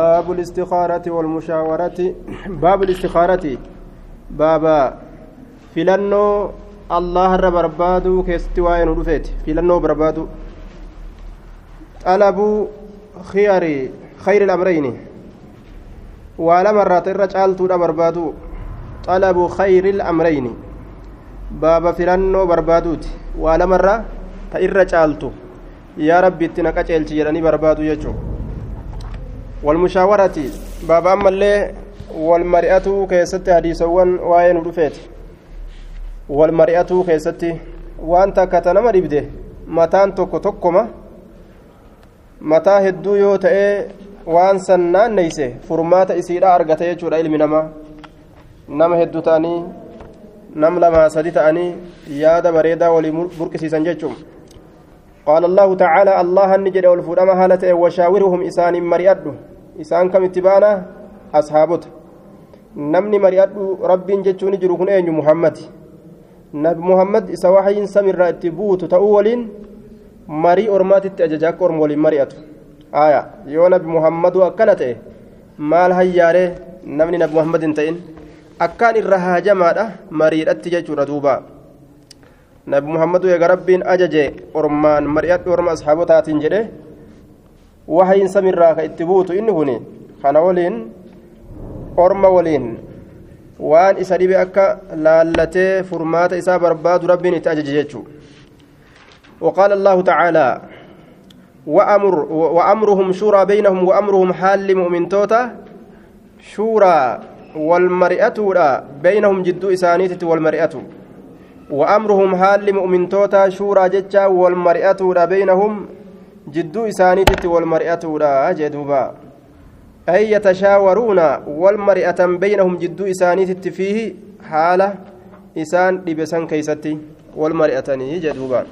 باب الاستخارة والمشاورة. باب الاستخارة. بابا فلنو الله الرب بربادو كيستواين ودفيت فلنو بربادو. طلبوا خيار خير الأمرين. ولا مرات الرجال تودا بربادو طلبوا خير الأمرين. بابا فلنو بربادوت. ولا مرة تئر يا ربي تنكا جيراني بربادو يجو. والمشاورة أمالlee walmari'atuu keessatti hadiisawwan waa'ee nu dhufeeti walmari'atuu keessatti waan takka ta nama dhibde mataan tokko tokkoma mataa hedduu yoo ta'ee waan san naanneyse furmaata isiidha argata jechuudha ilmi namaa nama hedduu ta'anii nam lamaa sadi ta'anii yaada bareedaa walii burqisiisan jechuun قال الله تعالى الله نجد والفودما هالة وشاورهم إسان مريأدو. إسان كم اتبانا؟ أصحابت نمني مريأدو رب جتشوني جروكن أين محمد. نبي محمد إسا وحي سمر اتبوت مري أرمات أججاك أرم ولين مريأتو آية. يو نبي محمد أكنت maal hayyaare namni nabi muhammad hin ta'in akkaan irra haajamaadha mariidhatti jechuudha duuba nabi muhammadu eega rabbiin ajaje ormaan mari'adhu orma asxaabotaatiin jedhe wahayin samirraa ka itti buutu inni kun kana waliin orma waliin waan isa dhibe akka laallatee furmaata isaa barbaadu rabbiin itti ajaje jechuu وقال الله تعالى وأمر وأمرهم شورى بينهم وأمرهم حال مؤمن توتا شورى والمرئة بينهم جد إسانيتة والمرئة وأمرهم حال مؤمن توتا شورى جتشا والمرئة بينهم جد إسانيتة والمرئة جدوبا. أي يتشاورون والمرئة بينهم جد إسانيتة فيه حالة إسان لبسان كيستي والمرئة جدوبا.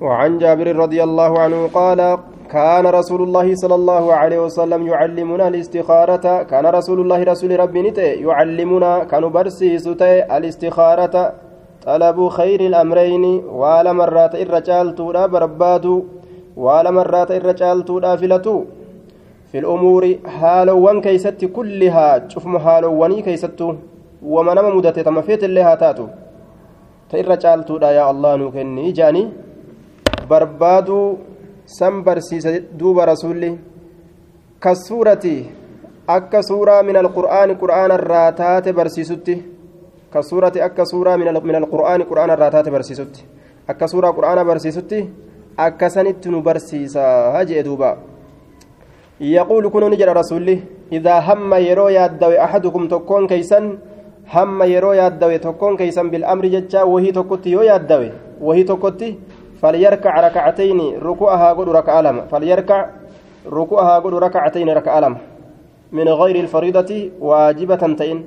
وعن جابر رضي الله عنه قال كان رسول الله صلى الله عليه وسلم يعلمنا الاستخارة كان رسول الله رسول ربي نتي يعلمنا كانوا برسيس الاستخارة طلب خير الأمرين ولا مرات الرجال تودا بربادو ولا مرات الرجال تودا فلتو. في الأمور حالوان كيست كلها شوف حالواني كيستو وما نما مدت تمفيت اللي هاتاتو. تيرجال تودا يا الله نوكني جاني barbaaduu san barsiisa duuba rasuulli ka suurati akka suuraa min alqur'aani qur'aana irraa taate barsiisutti ka suurati akka suuraa min alqur'aani qur'aana irraa taate barsiisutti akka suuraa qur'aana barsiisutti akkasanitti nu barsiisaa jee duuba يقول كن نجر رسولي إذا هم يرو يادوي أحدكم تكون كيسا هم يرو يادوي تكون كيسا بالأمر جتشا وهي تكوتي يو يادوي وهي تكوتي فليركع ركعتين ركوعها قد ركع لما فليركع ركوعها قد ركعتين ركع لما من غير الفريضة واجبة تئن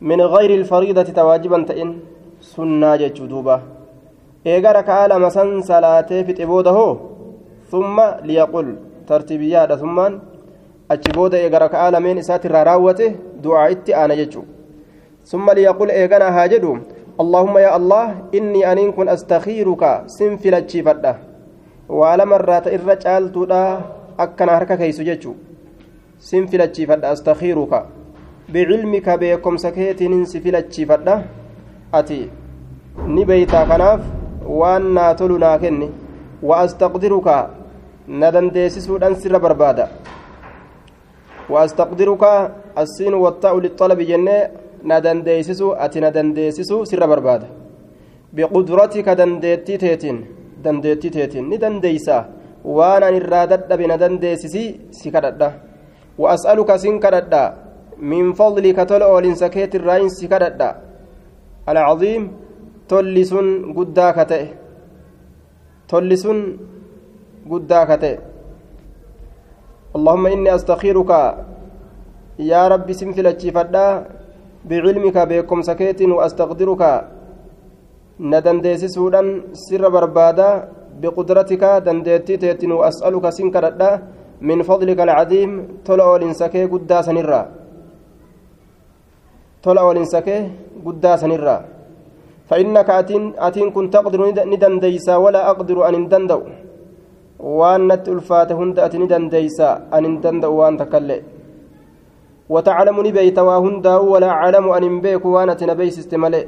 من غير الفريضة تواجبا تئن سنة جدوبة إيجا ركع لما سن صلاة في تبوده ثم ليقول ترتيبيات ثم أجبود إيجا ركع لمن إسات الراوته دعاء أنا جدو ثم ليقول إيجانا هاجدو اللهم يا الله إني أنين كن أستخيرك سنفل تشيفدا وعلى مرات الرجال تودا أكنا هركا كيسو جيتشو سنفل تشيفدا أستخيرك. بعلمك بكم سكيت ننسفل تشيفدا أتي نبيتا كناف waan naa tolu naa kenni wa astaqdiruka na dandeessisuudhaan sirra barbaada wa astaqdiruka na dandeessisu ati na dandeessisu sirra barbaada biqudratika dandeettii teetiin dandeettii teetiin ni dandeeysa waan an irraa dadhabe na dandeessisi si kadhadha min fadlika tola oolinsa keetirraayin si kadhadha alcaziim tolli sun guddaa ka ta'e tolli sun guddaa ka ta'e اللهم إني أستخيرك يا ربي سنفلتشي فدا بعلمك بكم سكيت وأستقدرك. ندنديسسودا سر بربادا بقدرتك دنديتي تيتن وأسألك سنكردا من فضلك العظيم. تلو لنسكي قدا سنرا. تلو لنسكي قدا سنرا. فإنك أتين أتين كن تقدر ندنديسا ولا أقدر أن ندندو waan natti ulfaate hunda ati ni dandeeysa an hin danda'u وتعلم نبيت وهندا ولا أعلم أن بيك وأنا تنبيس استملئ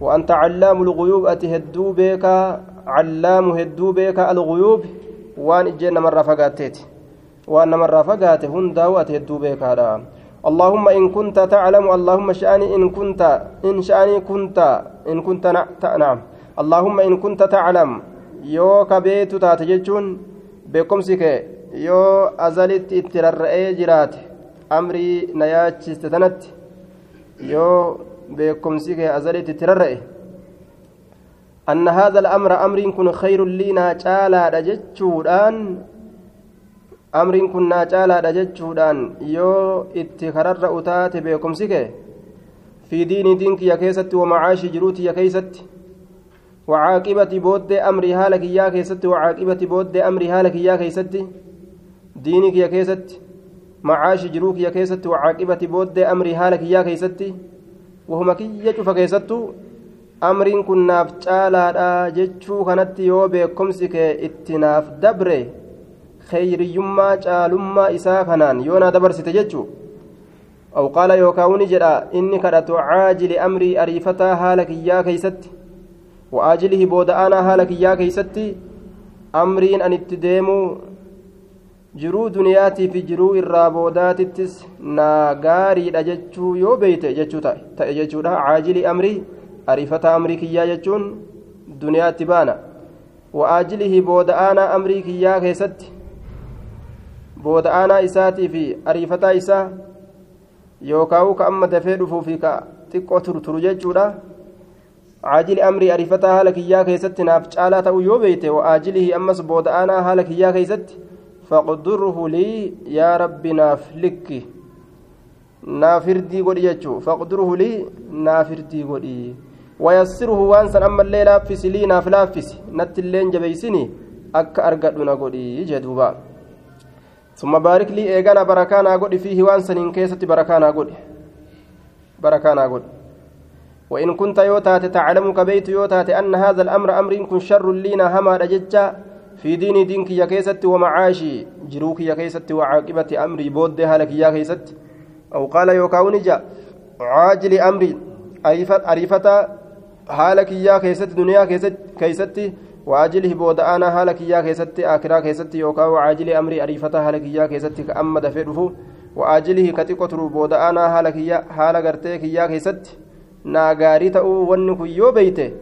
وأنت علام الغيوب أتهدو بك علام هدو بك الغيوب. وأن إجينا مرة فقاتت وأن مرة فقات هندا وأتهدو بك هذا. اللهم إن كنت تعلم اللهم شأني إن كنت إن شأني كنت إن كنت نعم. اللهم إن كنت تعلم. ka beetu taate jechuun beekumsi kee yoo azalitti itti rarra'ee amrii na yaachiste tanatti yoo beekumsi kee azalitti itti rarra'e أن هذا الأمر أمر كن خير لنا تعالى رجتشودان أمر كن تعالى رجتشودان يو اتخرر أتات بكم سكه في دين دينك يا كيست ومعاش جروت يا كيست. وعاقبة بود أمر هالك يا كيست. وعاقبة بود أمر هالك يا كيست. دينك يا كيست. معاش جروك يا كيست وعاقبة بود أمر هالك يا كيست وهما كي يجف كيست أمر كناف تعالى جتشو كانت يو بكمس كي اتناف دبره. خيريما caalummaa isaa kanaan yoo na dabarsite jechuu أو قال يوكاوني جرا إني كرت عاجل أمري أريفتا هالك إياه كيستي. وآجله بودآنا هالك يا كيستي. أمرين أن اتديموا jiruu duniyaatii fi jiruu irraa boodaatittis naa gaariidha jechuu yoo beeyte jechuu ta'e jechuudha caajilii amrii ariifata amrii kiyyaa jechuun duniyaatti baana wa'aajilihi booda'aanaa amrii kiyyaa keessatti booda'aanaa isaatii fi ariifataa isaa yookaan ka amma dafee dhufuu fi ka xiqqoo turturu jechuudha عاجل أمري أريفتها هالك إياه كيست ناف تعالى تأو يوبيت وآجله فقدره لي يا رب ناف لك نافردي قد يجو فقدره لي نافردي قد ويسره وانسا أما الليل لافس لي ناف لافس نت اللين جبيسني أك أرقدنا قد جدوبا ثم بارك لي إيغانا بركانا قد فيه وانسا إن كيست بركانا قد بركانا قد وإن كنت يوتات تعلم كبيت يوتات أن هذا الأمر أمر كن شر لينا هما رججا في دين دينك يا كيست ومعاشي جروك يا كيست وعاقبة أمري بود هلك يا كيست. أو قال يوكاوني جا عاجل أمري أريفة هالك يا كيست دنيا كيست كيست وعاجله بود أنا هالك يا كيست آكرا كيست يوكا وعاجل أمري أريفة هالك يا كيست كأمد فيرفو وعاجله كتقتر بود أنا هالك يا هالك أرتيك يا كيست. gaarii ta'uu wanni kun yoo beeyte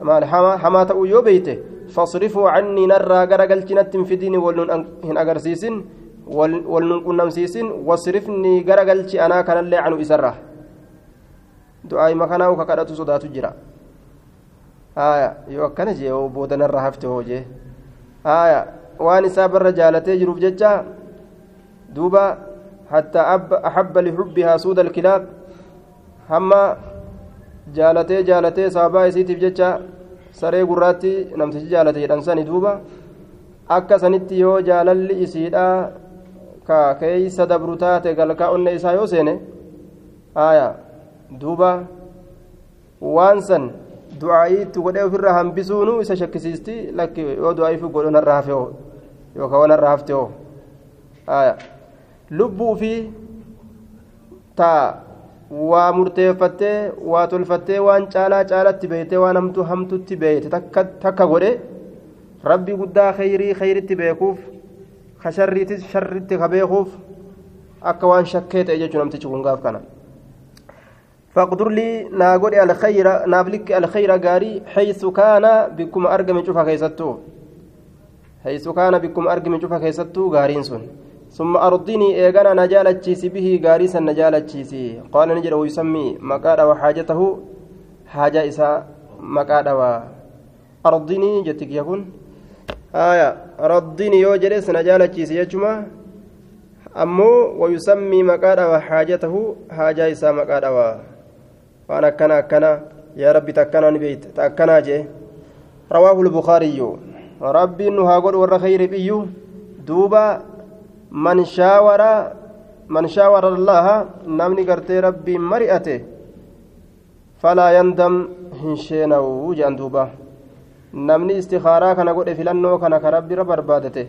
hamaa ta'uu yoo beeyte fasrifuu cannii narraa gara galchinatti hin fidini walnun hin agarsiisin walnun qunnamsiisin wasrifnii gara galchi anaa kanallee canu isarra du'aayima kanaa uka kadhatu sodaatu jira haya yoo akkana jee oo boodanarra hafte hoo jee haya waan isaa barra jaalatee jiruuf jecha duuba hattaa axabba lixubbihaa suuda alkilaab hamma saree gurraatti namtichi jaalate jedhan sani duuba akka sanitti yoo jaalalli isiidha ka keeysa dabru taate galkaa onne isaa yoo seene haya duuba waan san du'aa'iitti godhee ofirraa hambisuunu isa shakkisiisti lakki yoo du'aa'iif godhon harra hafe oo yookaan waan hafte oo haya lubbuu fi taa waa murteeffattee waa tolfattee waan caalaa caalatti beeytee waan hamtu hamtutti beeyte takka godhe rabbi guddaa khayrii khayritti beekuuf ka sharriitis sharritti ka beekuuf akka waan shakkee ta'e jechuu namtichi kun gaaf kana فاقدر لي ناغود الخير نابلك الخير غاري حيث كان بكم ارغم شوفا كيستو حيث كان بكم ارغم شوفا كيستو غارين سن ثم أرضني إيغانا نجالتشيسي به غاريسا نجالتشيسي قال نجر ويسمي مقادا وحاجته حاجة إساء مقادا وأرضني جتك يكون. آية رضني يوجرس نجالتشيسي يجمع. أمو ويسمي مقادا وحاجته حاجة إساء مقادا وأنا كنا كنا يا ربي تكنا نبيت تكنا جي. رواه البخاري. ربي إنه هاقول ور خير بيو دوبا من شاور من شاور الله نمني قرتي ربي مرئته فلا يندم هنشينو جندوبا namni istikaaraa kana godhe filannoo kana ka rabbira barbaadate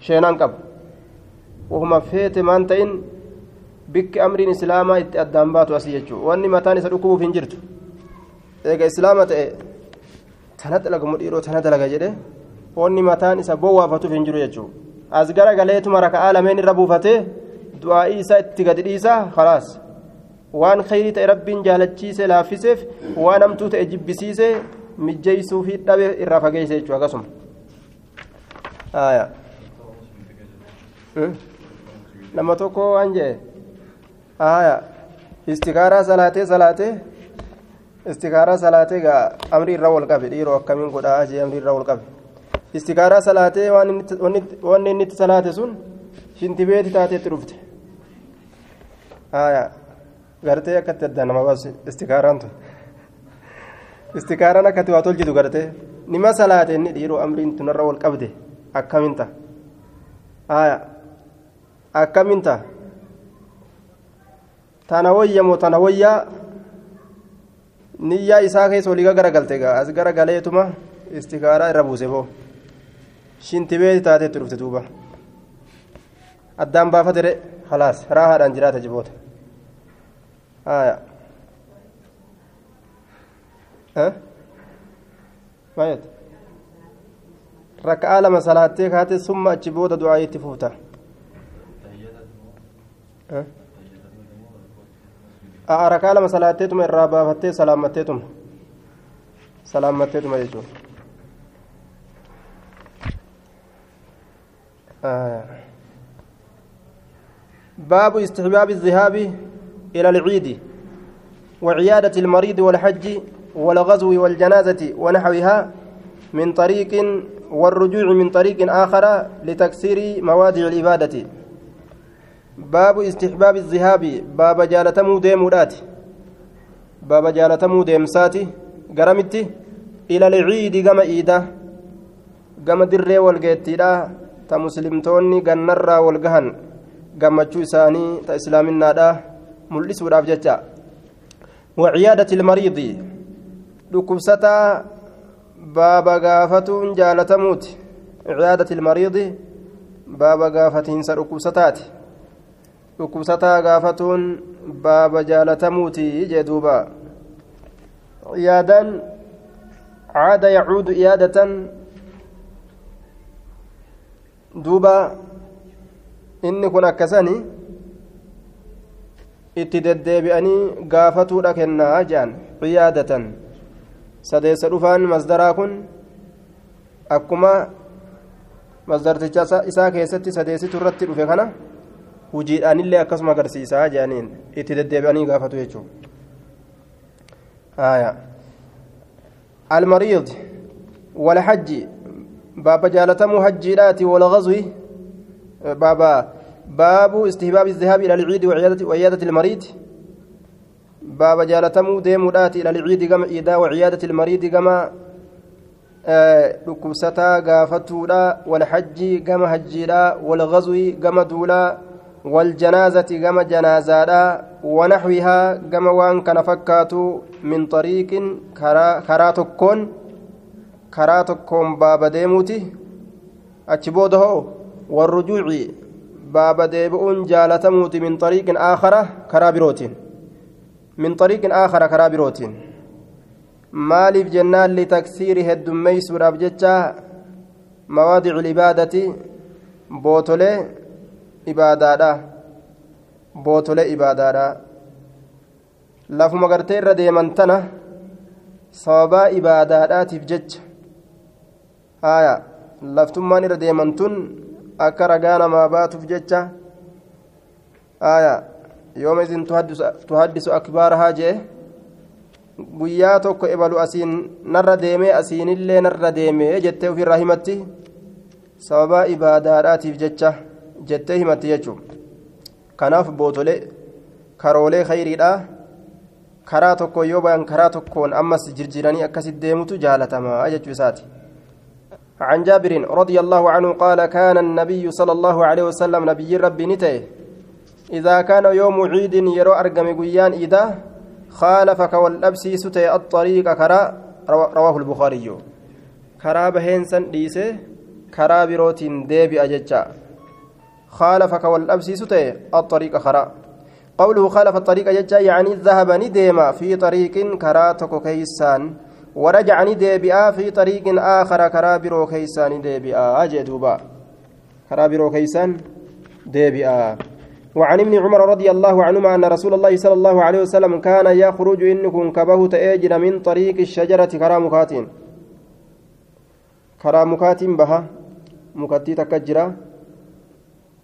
sheenaan qaba wahuma feete maan ta'in bikki amriin islaamaa itti addaan baatu asii jechuudha wanni mataan isa dhukkubuuf hin jirtu eega islaama ta'e tana dalagamu dhiiroo tana dalaga jedhe wanni mataan isa bowwaafatuuf hin jiru jechuudha as gara galeetuma raka'aa lameen irra buufatee du'aa'ii isaa itti gadi dhiisaa khalaas waan khayrii ta'e rabbiin jaalachiise laaffiseef waan hamtuu ta'e jibbisiise mijjeessuu fi dhabe irraa fageesse jechuudha akkasuma. nama tokko waan jee istikaaraa salaatee salaatee istikaaraa salaatee gaa amri irra wal qabe dhiiroo akkamiin godhaa jee amri irra wal qabe istikaaraa salaatee waan inni itti salaate sun shintibeeti taateetti dhufte. Gartee akkatti adda nama baasu istikaaraan tun. Istikaaraan akkatti waa tolchitu gartee nima salaate inni dhiiroo amriin tunarra wal qabde akkamiin ta'a? Tana wayyamoo tana wayyaa niyyaa isaa keessa olii garagalte as garagaleetuma istikaaraa irra buuse boo shintibeeti taateetti dhufte duuba addaan baafate re halaas raahaadhaan jiraata jiboota haya maayet rakka'aa lama salaattee kaate summa achi booda du'aa itti fuuta rakaa lama salaatteetuma irraa baafattee salaammatteetuma salaammatteetuma jechuudha باب استحباب الذهاب إلى العيد وعيادة المريض والحج والغزو والجنازة ونحوها من طريق والرجوع من طريق آخر لتكسير موادع العبادة. باب استحباب الذهاب. باب جالتمو ديمودات. باب جالتمو ديمساتي. قرمتي. إلى العيد قم إيدا. قم دري والقيتيدا تمسلمتوني قنرا والقهن gammachuu isaanii ta islaaminaadha mul'isuudhaaf jecha waciyaadati ilmariidi dhukkubsataa baaba gaafatuun jaalatamuuti ciyaadati ilmariidi baaba gaafatiinsa dhukkubsataati dhukkubsataa gaafatuun baaba jaalatamuuti jee duuba ciyaadaan caada yacuudu iyaadatan duuba inni kun akkasani itti deddeebi'anii gaafatuudha kennaa jean ciyaadatan. Sadeessa dhufaan masdaraa kun akkuma masdarticha isaa keessatti sadeessitu irratti dhufe kana hujiidhaanillee akkasuma agarsiisaa jeaniin itti deddeebi'anii gaafatu jechuudha almariid walhajji باب جالتمو حجيلاتي والغزو بابا باب استهباب الذهاب إلى العيد وعيادة, وعيادة المريض باب جالتمو ديمودات إلى العيد كما إيدا وعيادة المريض كما dhukkubsataa gaafatuudha walhajjii gama hajjiidha walghazwi gama duulaa waljanaazati gama janaazaadha wanaxwihaa gama waan kana fakkaatu min xariiqin karaa tokkoon karaa tokkoon baaba deemuuti achi booda hoo والرجوع باب ديبؤون جالتموت من طريق آخر كرابروت من طريق آخر كرابروت maaliif jennaan litaksiiri heddummeeysuudhaaf jecha mawaadicu libaadati bootolee ibaadaadha bootolee ibaadaadha lafuma gartee irra deeman tana sababaa ibaadaadhaatiif jecha haya laftummaan irra deeman tun akka ragaa namaa baatuuf jecha. Haya yooma isin tuhaddisu akbaarahaa jee? Guyyaa tokko ebalu asiin narra deemee asiinillee narra deemee jettee ofirraa himatti? Sababaa ibaadaadhaatiif jecha jettee himatti jechuun. Kanaaf bootolee karoolee khayriidhaa. Karaa tokko yoo bayan karaa tokkoon ammas jirjiranii akkasit deemutu jaalatamaa jechuu isaati عن جابر رضي الله عنه قال كان النبي صلى الله عليه وسلم نبي ربي نته. إذا كان يوم عيد يرو أرقم قيان إذا خالفك والأبسي ستي الطريق كرا رواه البخاري. karaa baheensan dhiise karaa birootiin deebi'a jecha خالفك والأبسيس الطريق خرا قوله خالف الطريق ججا يعني ذهب نديما في طريق كراتك كيسان. ورجع نديبئا في طريق آخر كرابرو كيسان ديبئا. أجدوبا كرابرو كيسان ديبئا. وعن ابن عمر رضي الله عنهما أن رسول الله صلى الله عليه وسلم كان يخرج إنكم كبه تأجر من طريق الشجرة كرامكات كرامكات بها. مكتي تكجرا.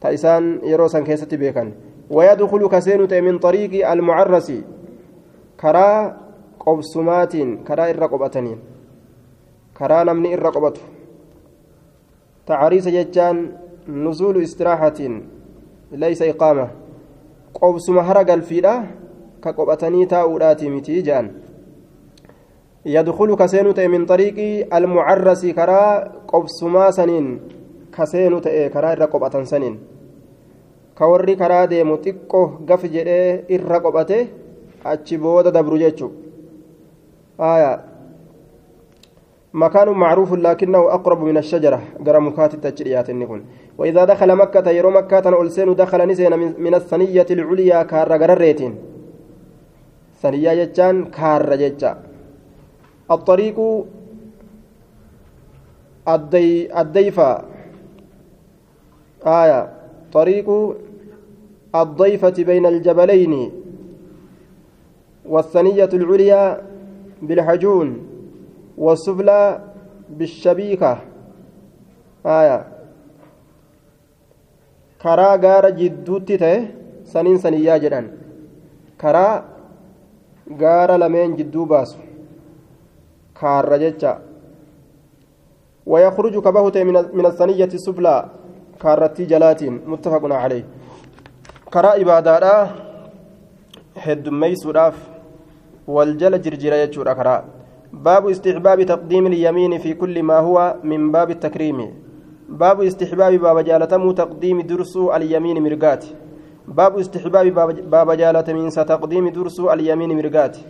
تايسان يروسان كيستي بيكن. ويدخل كسين من طريق المعرس. كرا قبسمات كرا الرقبتنين كرا نمني الرقبة تعريس ججان نزول استراحة ليس إقامة قبسم هرق الفيلة كقبتني تاؤلاتي متي جان يدخل كسين من طريق المعرس كرا قبسما سنين كسين كرا الرقبة سنين ka warri karaa deemu xiqqoo gaf jedhee irra qophate jechuudha مكان معروف لكنه أقرب من الشجرة. قرى مكاتب تجريات النكون وإذا دخل مكة يرو مكة ألسين دخل نسين من الثنية العليا كار قرريتين ثنية جتان كار جتا الطريق الدي الديفة. آية. طريق الضيفة بين الجبلين. والثنية العليا بالحجون والسفلى بالشبيكة آية karaa gaara jidduutti ta'e saniin saniyyaa jedhan karaa gaara lameen jidduu baasu kaarra jecha ويخرج كبهت من الثنية السفلى كارتي جلاتين متفق عليه karaa ibaadaadhaa heddummeeysuudhaaf wal jirjira jechuudha karaa baabu istixbaabi taqdiimi ilyamiini fi kulli maa huwa min baabi takriimi baabu istixbaabi baaba jaalatamuu taqdiimi dursuu alyamiini mirgaati baabu istixbaabi baaba jaalatamiinsa taqdiimi dursuu alyamiini mirgaati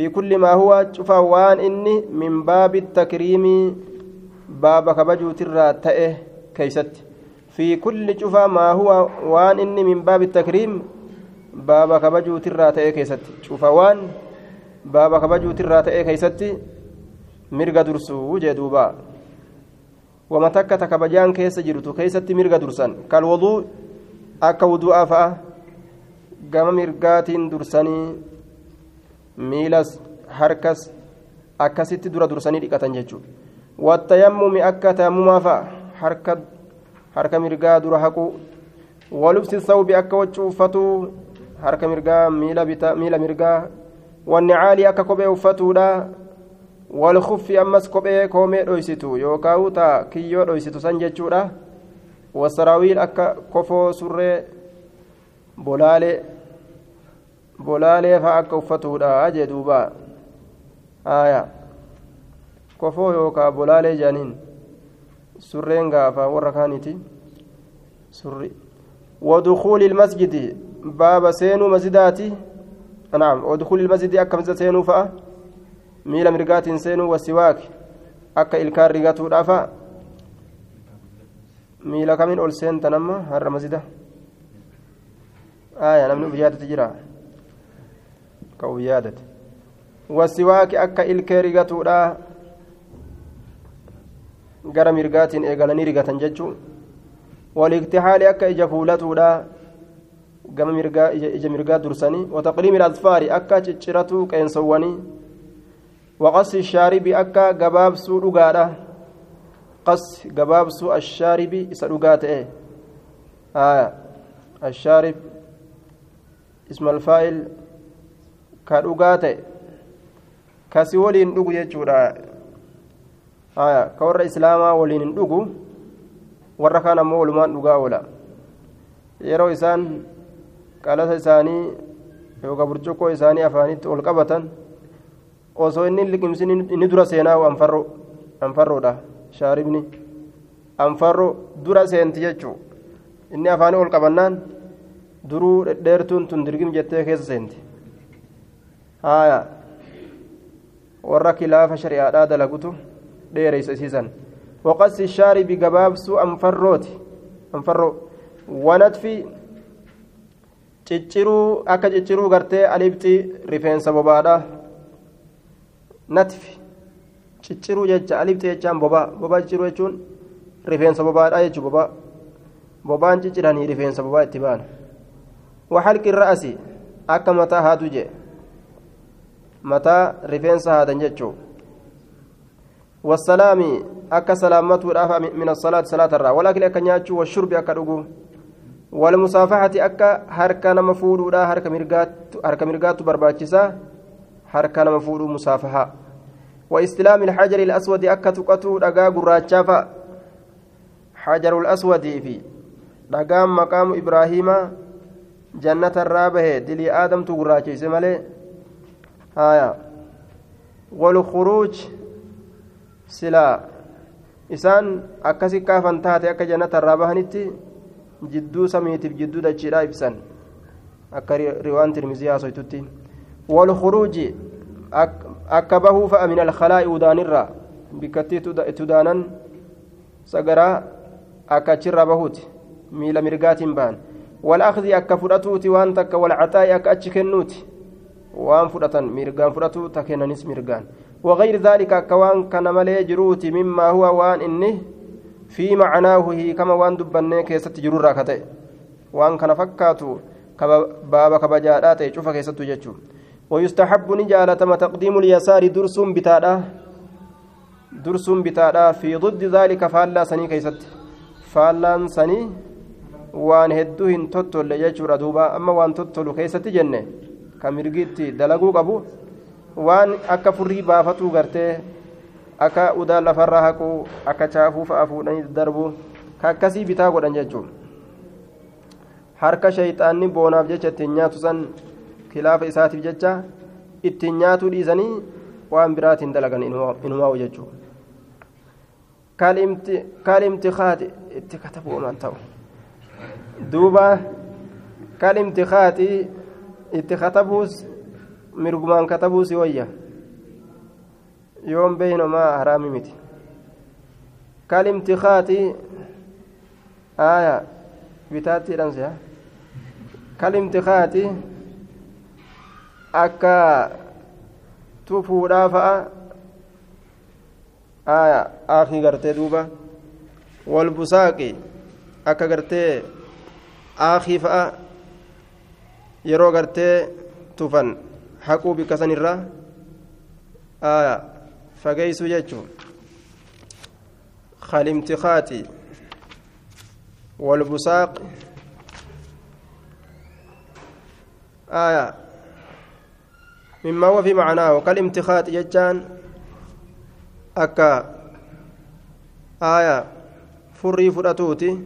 في كل ما هو شوف وان إني من باب التكريم باب كبجو ترى تأه كيست في كل شوفا ما هو وان إني من باب التكريم بابا كبجو ترى تأي كيستي شوفا بابا كبجو ترى تأي كيستي مرقى درسو وجه دوبا وما تكة كبجان كيس جرتو كيستي مرقى درسان كالوضوء أكا وضوء فأ قام مرقات درساني ميلس harkas akkasitti dura dursanii dhiqatan jechuudha wattayammumi akka taammumaa fa'a harka harka mirgaa dura haqu walubsi sawbi akka waccu uffatuu harka mirgaa miila mirgaa wanni caalii akka kophee uffatuudha walkuffi ammas kophee koomee dhoysitu yookaan taa kiyyoo dhoysitu san jechuudha wasaraawiil akka kofoo surree bolaalee bolaalee fa'a akka uffatuudha jee duuba aayaa kofoo yookaan bolaalee jaaniin. surreen gaafa warra kaaniiti surri ودخول المسجد باب سينو مسجداتي نعم. ودخول المسجد أكا مسجد سينو فأ. ميل مرقات سينو والسواك. أكا إلكار رقاتو دافأ. ميل كمين أول سين تنمى. هر مسجدة. آية نمنو بيادة جرا. كو بيادة والسواك أكا إلكار رقاتو دافا gara mirgaatiin eegalanii rigatan jechuun waliigtihaali akka ija fuulatuudha gama mirgaa ija mirgaa dursanii wataqliimi asfaari akka cicciratu qeensowwanii waqasi shaaribi akka gabaabsuu dhugaadha qas gabaabsuu ashaaribi isa dhugaa ta'e ashaarib ismalfaa'il ka dhugaa ta'e kasi waliin dhugu jechuudha ka warra islaamaa waliin hin dhugu warra kaan ammoo walumaan dhugaa oola yeroo isaan qalasa isaanii yookaan burcuqqoo isaanii afaanitti ol qabatan osoo inni liqimsin inni dura seenaa anfarro anfarroodha shaaribni anfarro dura seenti jechuu. Inni afaanii ol qabannaan duruu dhedheertuun tun dirgim jettee keessa seenti. Haya warra kilaafa shari'aadhaa dalagutu dheereysa isiisan. Waqasi shaaribi gabaabsuu anfarrooti anfarroo wanatfi cicciruu akka cicciruu gartee alibxi rifeensa bobaadha. Natfi cicciruu jecha alibxi jechaan bobaa bobaa cicciruu jechuun rifeensa bobaadha jechuu bobaa bobaan cicciranii rifeensa bobaa itti ba'an waxalqi ra'asi akka mataa haadu jee. Mataa rifeensa haadan jechuu. Wasalaami akka salaamatuudhaaf min asalaati salaata irraa. Walakli akka nyaachuu washurbi akka dhuguu walmusaafaxati akka harka nama fuudhuudha harka mirgaattu barbaachisaa harka nama fuudhuu musaafahaa واستلام الحجر الأسود أكا تقتو دقا قراتشا فا حجر الأسود في دقا مقام إبراهيم جنة الرابه دلي آدم تقراتشي سمالي آية. والخروج سلا. إسان أكسي كافن تاتي أكا جنة الرابه نتي jidduu samiitiif jidduu dachiidhaa ibsan akka riwaan tirmizii haasoytutti walkhuruuji akka bahuu fa'a min alkalaa'i udaanirraa bikkattii tudaanan sagaraa akka achirraa bahuuti miila mirgaatiin bahan والأخذ أكا فرأتوتي وأن تك والعطاء أكا أتش كنوتي وأن فرأتن ميرغان فرأتو تكننس ميرغان وغير ذلك أكوان كان ملي جروتي مما هو وأن إنه في معناه هي كما وان دبنه كيست جرور راكته وان كان فكاتو بابا كبجادات يشوف كيست جچو ويستحب نجالة ما تقديم اليسار درسم بتادا درسم بتادا في ضد ذلك فالا سني كيست فالان سني waan hedduu hin tottolle jechuudha duuba. Amma waan tottolu keessatti jenne ka mirgiitti dalaguu qabu? Waan akka akka udaa lafarraa haquu akka chaafuu fa'a fuudhanii darbu ka akkasii bitaa godhan jechuun. Harka shayxaanni boonaaf jecha ittiin nyaatu san kilaafa isaatiif jecha ittiin nyaatuu dhiisanii waan biraatiin dalagan inumaa'u jechuudha kaalimtikaati itti katabu omaan ta'u. Duuba kaalimtikaati itti katabuus mirgumaan katabuus wayya yoon beeynomaa haraami miti kalimtikaati aya bitaatti hidhamse kalimtikaati akka tufuudhaa fa'a aya akii gartee duuba walbusaaqi akka gartee akii fa'a yeroo gartee tufan haquu bikka sanirraa aya fageeysuu jechuun kalimtikaati walbusaaq آية. مما هو في معناه. كالامتخاط جتان أكا. آية. فري فرأتوتي.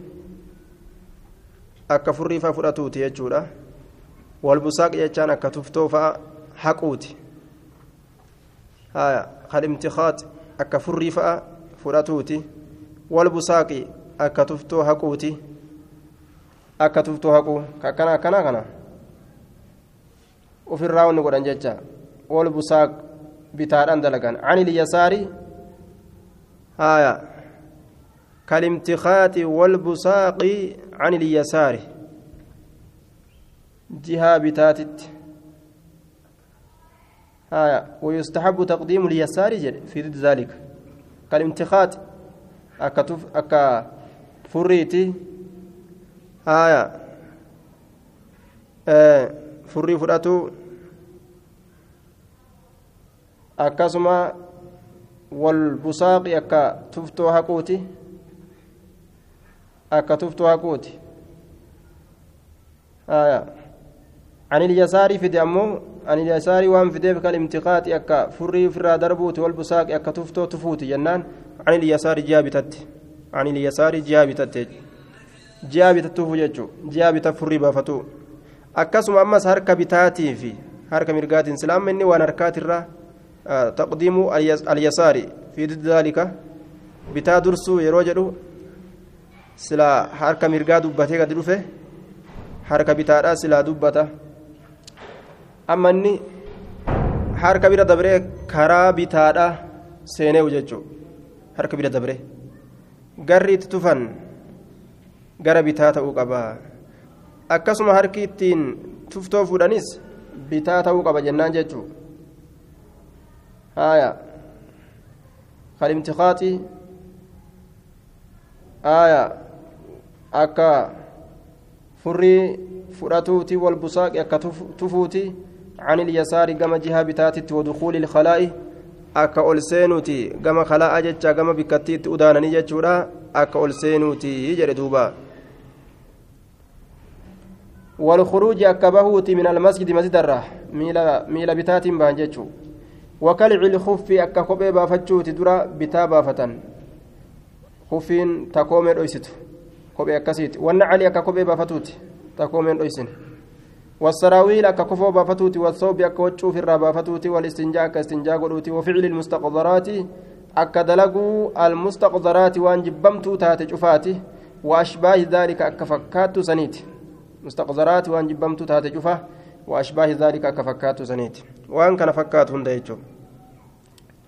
أكا فري فرأتوتي يجورا والبساق جتان أكا تفتوفا حقوتي. آية كالامتخاط أكا فري فرأتوتي. والبساق أكا تفتو حقوتي أكا تفتو حقو كنا كنا كنا ofirraa wanni godhan jecha wal busaaq bitaadhaan dalagan عن اليسار هايا كالامتخاط والبساق عن اليسار جهة بتاتت هايا ويستحب تقديم اليسار في ضد ذلك كالامتخاط أكا أكا فريتي هايا آه furrii fudhatu akkasuma wal busaaqi akka tuftoo haquuti akka tuftoo haquuti عن اليسار فدي أمو عن اليسار وان فدي كالامتقاط أكا فري فرا دربوت والبساق أكا تفتو تفوت جنان عن اليسار جابتت عن اليسار جابتت جابتت فججو جابت فري بافتو akkasuma ammas harka bitaatii fi harka mirgaatiin silaama inni waan harkaatirraa taqdiimu alyasaari fi daalika bitaa dursuu yeroo jedhu silaa harka mirgaa dubbatee gadi dhufe harka bitaadhaa silaa dubbata amma inni harka bira dabree karaa bitaadhaa seeneewu jechuudha harka bira dabre garri itti tufan gara bitaa ta'uu qaba. Akkasuma harki ittiin tuftoo fuudhanis bitaa ta'uu qaba jennaan jechuu haya kalimtikaati haya akka furrii fudhatuuti walbusaaqi akka tufuuti عن اليسار كما جهة بتاتت ودخول الخلاء. akka ol seenuuti gama kalaa'a jecha gama bikkattiitti udaananii jechuudha akka ol seenuuti jedhe duuba والخروج أكبهوت من المسجد مسجد الراه ميلا ميلا بتات بانجتشو وكلع الخف أككوبي بافتشوت درا بتا بافتن. خفين تقوم الأيست كوبي أكسيت والنعلي أككوبي بافتوت تقوم الأيسن والسراويل أكا كفو بافتوتي والثوب وجو في الرابافتوتي والاستنجاء أكا استنجاء قلوتي وفعل المستقذرات أكا دلقوا المستقذرات وان جبمتو تاتي جفاتي وأشباه ذلك أكا فكاتو سنيت مستقذرات وان جبمتو تاتي جفا وأشباه ذلك أكا فكاتو سنيت وان كان فكات هند يجو.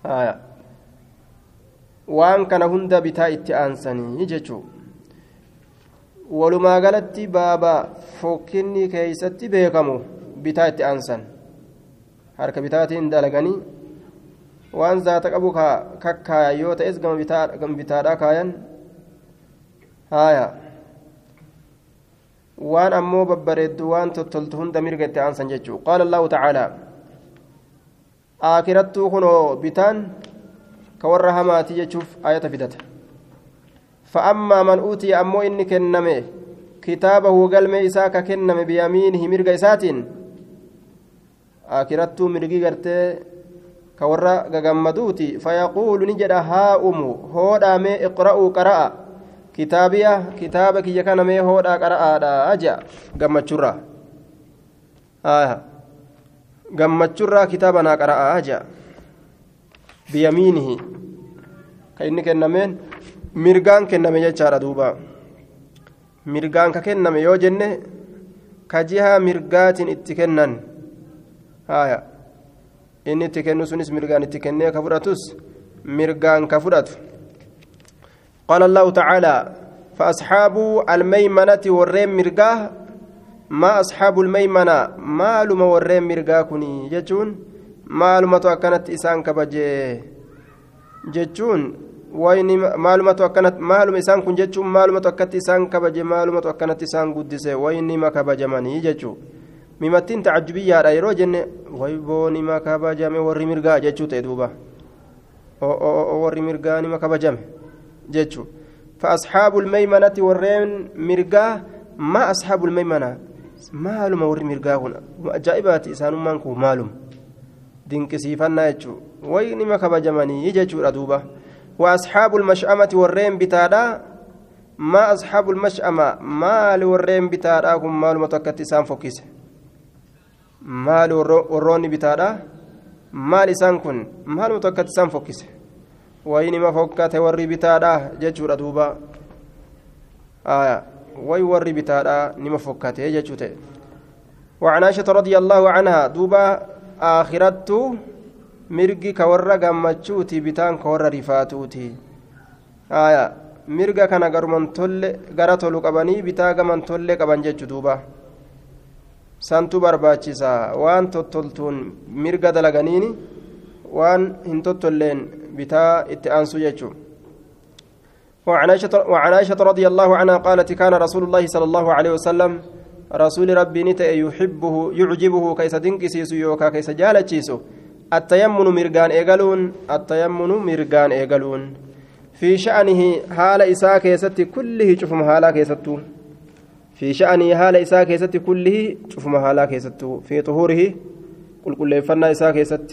آية. وان كان هند بتاء التئانسني يجو walumaa galatti baaba fokkinni keeysatti beekamu bitaa itti aansan harka bitaatiin dalaganii waan zaata qabu kakkaayan yoo ta'es gama bitaadhaa kaayan haaya waan ammoo babbareeddu waan tottoltu hunda mirga itti aansan jechuu qaala allahu tacaalaa aakirattuu kunoo bitaan ka warra hamaati jechuuf ayata fidata فأما من أوتي أمو إني كنمي كتابه قلم إساك كنمي بيمينه مرق إساتين. آكرتو مرقي قرتي كورا غغمدوتي فيقول نجد ها أمو هودا مي اقرأوا قرأ كتابية كتابك يكن مي هودا قرأ أجا. غمتشرا آه. غمتشرا كتابنا قرأ أجا. بيمينه. كإني كنمين mirgaan kenname jechaadha duuba mirgaan ka kenname yoo jenne ka jihaa mirgaatiin itti kennan haya inni itti kennu sunis mirgaan itti kennee ka fudhatus mirgaan ka fudhatu qaala allahu tacaalaa فأصحاب الميمنة والريم مرقاه ما أصحاب الميمنة مالما والريم مرقاه كني جتون مالما أكنت إسان كبجي جتون wayni maalumatu akkanatti maaluma isaan kun jechuun maalumatu akkatti isaan kabaje maalumatu akkanatti isaan guddise waynima kabajamanii jechuun mimattiin tacajjubiyyaadha yeroo jenne wayboo nima kabajame warri mirgaa jechuu ta'e duuba warri mirgaa nima kabajame jechuun فأصحاب الميمنة والرين مرقاه ما أصحاب الميمنة ور مرقاه هنا أجائبات إسان مانكو مالهم دينك سيفنا يجو وين ما كبجمني يجو ردوبه وأصحاب المشأمة والرين بتادا؟ ما أصحاب المشأمة؟ مال والرين بتادا؟ هم مال متوكت إسان فوكيس. مال والرون بتادا؟ مال إسان كن. مال متوكت إسان فوكيس. وين ما فوكت وري بتادا؟ ججور دوبا. آية. وي وري بتادا؟ نما فوكت ججوته وعن عائشة رضي الله عنها دوبا آخرته mirgi ka warra gammachuuti bitaan ka warra rifaatuuti haya mirga kana garuman tolle gara tolu qabanii bitaa gaman tolle qaban jechu duuba santu barbaachisa waan tottoltuun mirga dalaganiini waan hin tottolleen bitaa itti aansu jechu وعن عائشة, وعن عائشة رضي الله عنها قالت كان رسول الله صلى الله عليه وسلم رسول ربي نتأ يحبه يعجبه كيس دنكسيس يوكا كيس جالتشيسو التيمن مرغان إيغالون التيمن مرغان إيغالون في شأنه حال إساء كيست كله شوفم حالا كيستو في شأنه حال إساء كيست كله شوفم حالا كيستو في طهوره قل قل فنا إساء كيست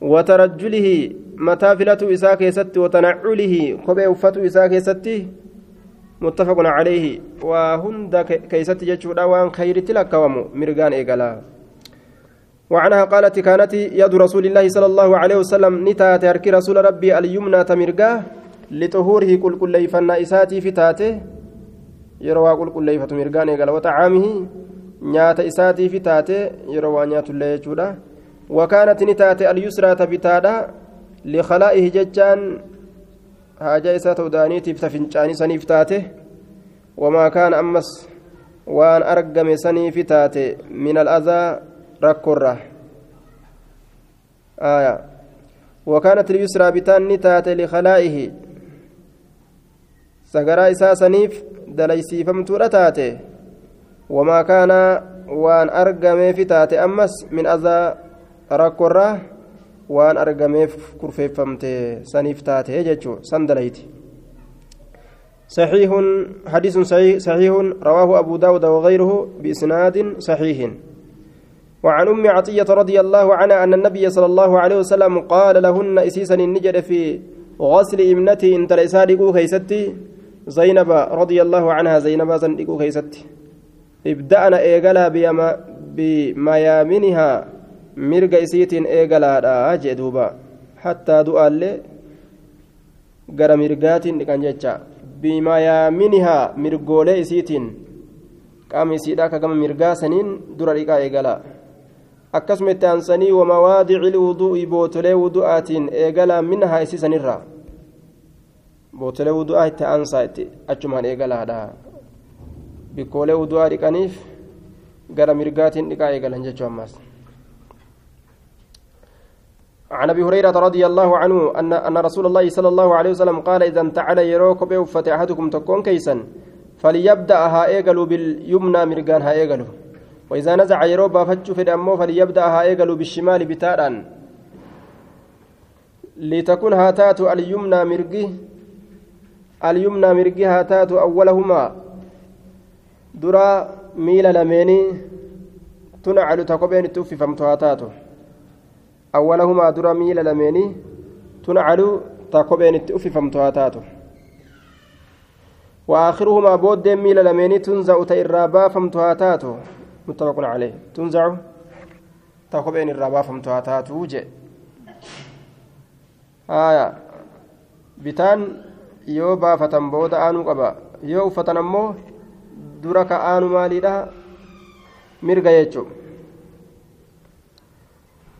وترجله متى فلت إساء كيست وتنعله كبه وفت إساء كيست متفق عليه وهند كيست جتشودا وان خير تلك مرغان إيغالا وعنها قالت كانت يد رسول الله صلى الله عليه وسلم نتات هركي رسول ربي اليمنى تمرقاه لطهوره قل كل ليفنا إساتي في تاته. يروى قل كل ليفة مرقان قال وطعامه نيات إساتي في تاته. يروى نيات الله يجودا وكانت نتات اليسرى تبتادا لخلائه ججان. haajaa isaa ta'u da'aniitiif tafincaanii saniif taate wamaa kaana ammas waan argame saniifi taate min وكانت اليسرى بتان تات لخلائه سغرا إسا سنيف دليسي فمتورة تاته وما كان وان أرقم في تاته أمس من أذى ركرة وان أرقم كرفي فمته سنيف تاته جتشو سندليتي صحيح حديث صحيح رواه أبو داود وغيره بإسناد صحيح وعن أم عطية رضي الله عنها أن النبي صلى الله عليه وسلم قال لهن إسيسا النجد في غسل ابنتي إن تلسادقوا خيستي زينب رضي الله عنها زينب زندقوا خيستي ابدأنا إيقلا بيما بميامنها مرق إسيت إيقلا جدوبا حتى دؤال mirgaatiin dhiqan jecha bimayaaminhaa mirgoolee isiitiin qaama isiidhaa akka gama mirgaa saniin dura dhiqaa eegalaa akkasuma itti aansanii wamawaadici lwuduu'i bootolee wudu'aatiin eegalaa minhaa isiisanirraa bootolee wudu'aa itti aansaa itti achumaan eegalaadha bikkoolee wudu'aa dhiqaniif gara mirgaatiin dhiqaa eegalan jechuu ammaas عن ابي هريره رضي الله عنه ان ان رسول الله صلى الله عليه وسلم قال اذا انتعل يروك بوفة احدكم تكون كيسا فليبدا ها ايغلو باليمنى مرغان ها ايغلو وإذا نزع يرو بافتشو في دمو فليبدأ ها ايغلو بالشمال بتاران لتكون هاتات اليمنى مرغي اليمنى مرغي هاتات أولهما. درا ميل لميني تنعل تقبين توفي فمتو هاتاتو. أولهما درا ميل لميني تنعل تاكوبين التؤفي فمتواتاته وآخرهما بود ميل لميني تنزع تإرابا فمتواتاته متفق عليه. تنزع تاكوبين الرابا فمتواتاته جي آية. bitaan yoo baafatan booda aanuu qaba yoo uffatan ammoo dura ka aanu maaliidha mirga jechuudha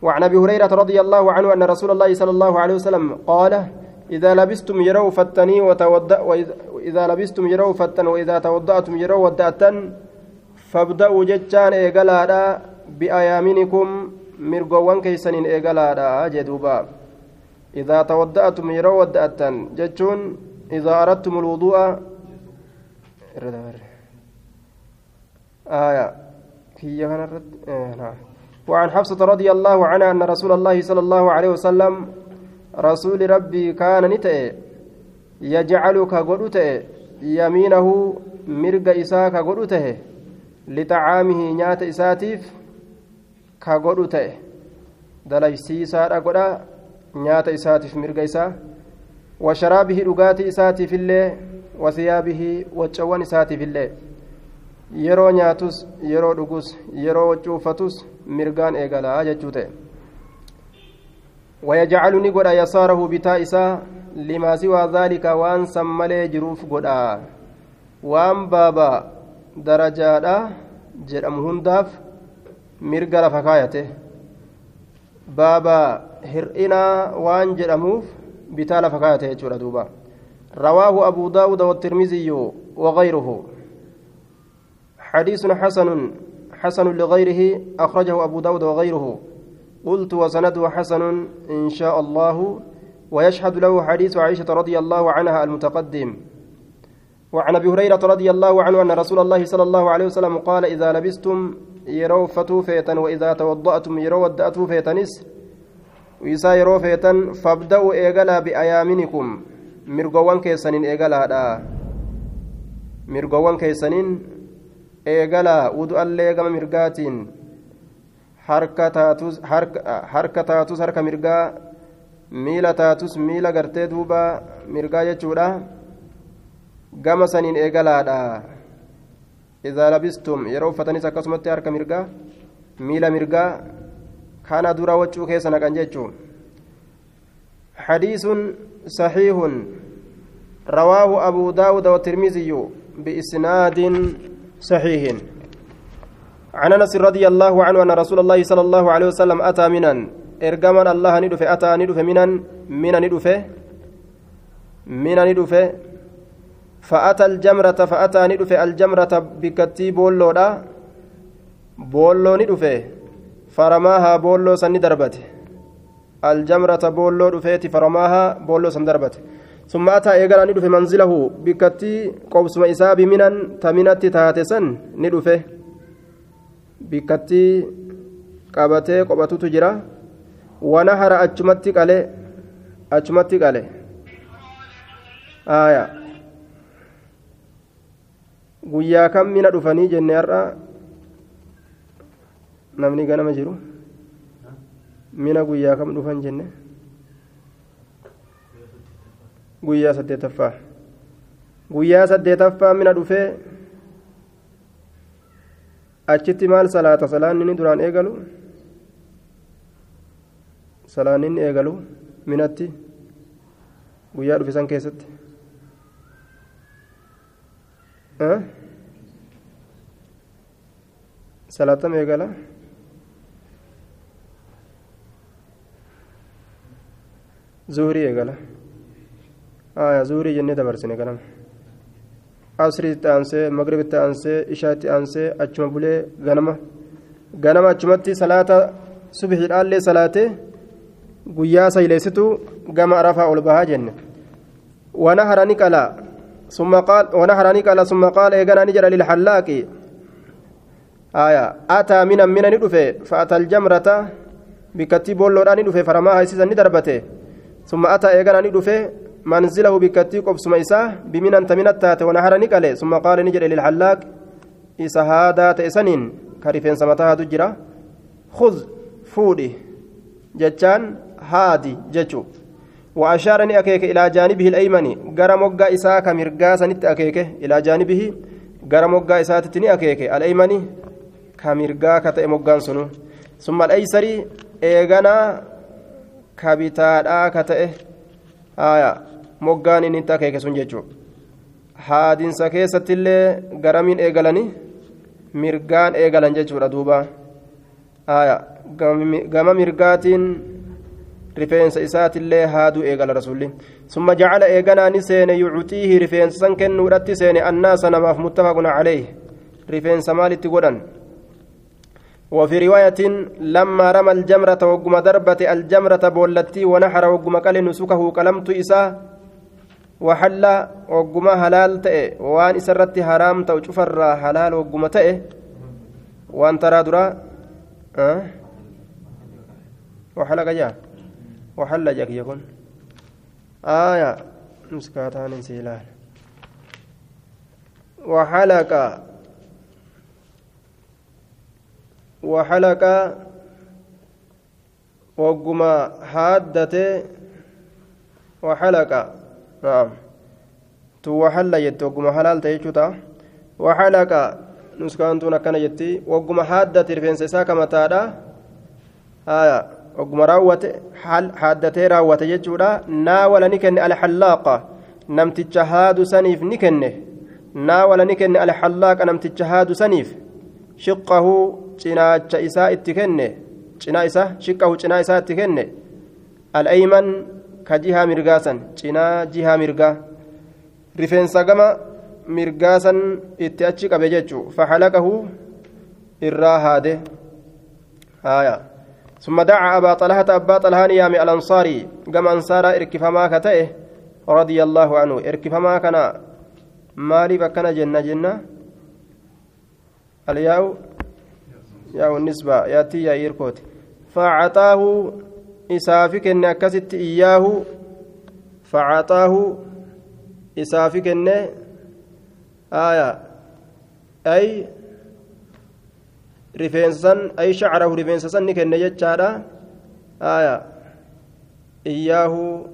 وعن أبي هريرة رضي الله عنه أن رسول الله صلى الله عليه وسلم قال إذا لبستم يروا فتني وتودأ واذا لبستم يروا فتن وإذا توضأتم يروا فابدأوا جتان ايغلادا بايامنكم مرغوان كيسنين ايغلادا جدوبا اذا توضأتم يروا ودأتن جتون اذا اردتم الوضوء آية كي آه نعم وعن حفصة رضي الله عنها أن رسول الله صلى الله عليه وسلم رسول ربي كان نتئ يجعلك قدوته يمينه مرق إساك قدوته لطعامه نيات إساتيف كقدوته دليسيسا أقدا نيات إساتيف مرق إسا وشرابه رقات إساتيف الله وثيابه وجوان إساتيف الله yeroo nyaatus yeroo dhugus yeroo cuufatus mirgaan eegalaa jechuu ta'e ويجعل نقول يساره بتاء إساء لما سوى ذلك وان سملي جروف قدا وان بابا درجات جرم هنداف مرقل فكايته بابا هرئنا وان جرموف بتال فكايته يجور دوبا رواه أبو داود والترمذي وغيره حديث حسن حسن لغيره أخرجه أبو داود وغيره قلت وسنده حسن إن شاء الله ويشهد له حديث عائشة رضي الله عنها المتقدم وعن أبي هريرة رضي الله عنه أن رسول الله صلى الله عليه وسلم قال إذا لبستم يروا فتوا فيتا وإذا توضأتم يروا ودأتوا فيتنس. وإذا يروا فيتا فابدأوا إيقلا بأيامنكم. مرقوان كيسنين إيقلا مرقوان كيسنين eegalaa wudu'allee gama mirgaatiin harka taatus harka mirgaa miila taatus miila gartee duuba mirgaa jechuudha gama saniin eegalaadha idaa labistum yeroo uffatanis akkasumatti harka mirgaa miila mirgaa kana dura waccuu keessa naqan jechuun حديث صحيح رواه أبو داود والترمذي بإسناد صحيح عن انس رضي الله عنه ان رسول الله صلى الله عليه وسلم اتى منا ارجما الله ندف اتى ندف منا منا ندف mina ni dhufe fa'ata aljamrata fa'ataa ni dhufe aljamrata bikkattii boolloodha boolloo ni dhufe faramaahaa boolloo san ni darbate aljamrata boolloo dhufeeti faramaahaa boolloo san darbate ثم أتى إيقرا ندفه منزله بكتي قوسم إساء بمنا تمنت تاتسا ندفه بكتي qabatee qobatutu jira wanahara achumatti qalee achumatti qale aya guyyaa kam mina dhufanii jenne har'a namni ganama jiru mina guyyaa kam dhufan jenne guyyaa saddeetaffaa guyyaa saddeetaffaa mina dhufee achitti maal salaata salaanni ni duraan eegalu salaanni ni eegalu minatti guyyaa dhufe san keessatti salaatam eegala zuurii eegala aya zuurii jennee dabarsine ganama asriitti aansee magribitti aansee ishaatti aansee achuma bulee ganama ganama achumatti salaata subhiidhaallee salaatee guyyaa sayleessitu gama arafaa ol bahaa jenne ونهر نقلا ثم قال ونهر نقلا ثم قال إيقنا نجر للحلاق آية أتى من من ندفه فأتى الجمرة بكتي بولو ندفه فرماها سيزا ندربته ثم أتى إيقنا ندفه منزله بكتي قبسم إساه بمن أنت من التات ونهر نقلا ثم قال نجر للحلاق إسا هذا تأسنين كريفين سمتها تجرى خذ فودي جتان هادي جتشو وأشارني أكيك إلى جانبه الأيمن قرم وقع إساء كمرقا سنت أكيك إلى جانبه قرم وقع إساء تتني أكيك الأيمن كمرقا كتئ مقان سنو ثم الأيسر إيغانا كبتادا كتئ آية مقان إن أكيك سنججو haadinsa keessatti illee garamiin eegalani mirgaan eegalan jechuudha duuba gama mirgaatiin rifeensa isaatillee haaduu eegala rasuulli summa jacala eeganaa ni seene yucutiihi rifeensa san kennuudhatti seene annaasa namaaf muttafaqun caleyh rifeensa maalitti godhan وفي رواية لما رمى الجمرة وقم دربة الجمرة بولتي ونحر وقم قال نسكه قلمت إساه وحل وقم هلال تئ وان إسرت حرام تو شفر حلال وقم تئ وان ترى درا أه؟ وحلق جاه وحل جاك يكون. آية مسكاتان سيلان. وحلق وحلق وقما حادته وحلق نعم تو وحل جت وقما حلال تيجوتا وحلق نسكانتون كان جتي وقما حادته رفنسا ساكا متادا آية raawwate jechuudha naawala ni kenne alxallaaqa namticha haadu saniif ni kenne naawala ni kenne alxallaaqa namticha haadu saniif shiqqahu cinaacha isaa itti kenne cinaa isa shiqqahu cinaa isaa itti kenne al'ayman ka jihaa mirgaasan cinaa jihaa mirgaa rifeensa gama mirgaasan itti achi qabe jechuu faxalaqahu irraa haade haayaa ثم دعا أبا طلحة أبا طلحة يامي الأنصاري كما أنصار إركفما كتئه رضي الله عنه إركفما كان مالي بكنا جنة جنة الياو yaa unisba yaattii yaa'iir kooti facaaxaahu isaafi kenne akkasitti iyyaahu facaaxaahu isaafi kenne aya ay rifeensa san ay shacrahu rifeensa san ni kenne jechaadha. Aya iyyaahu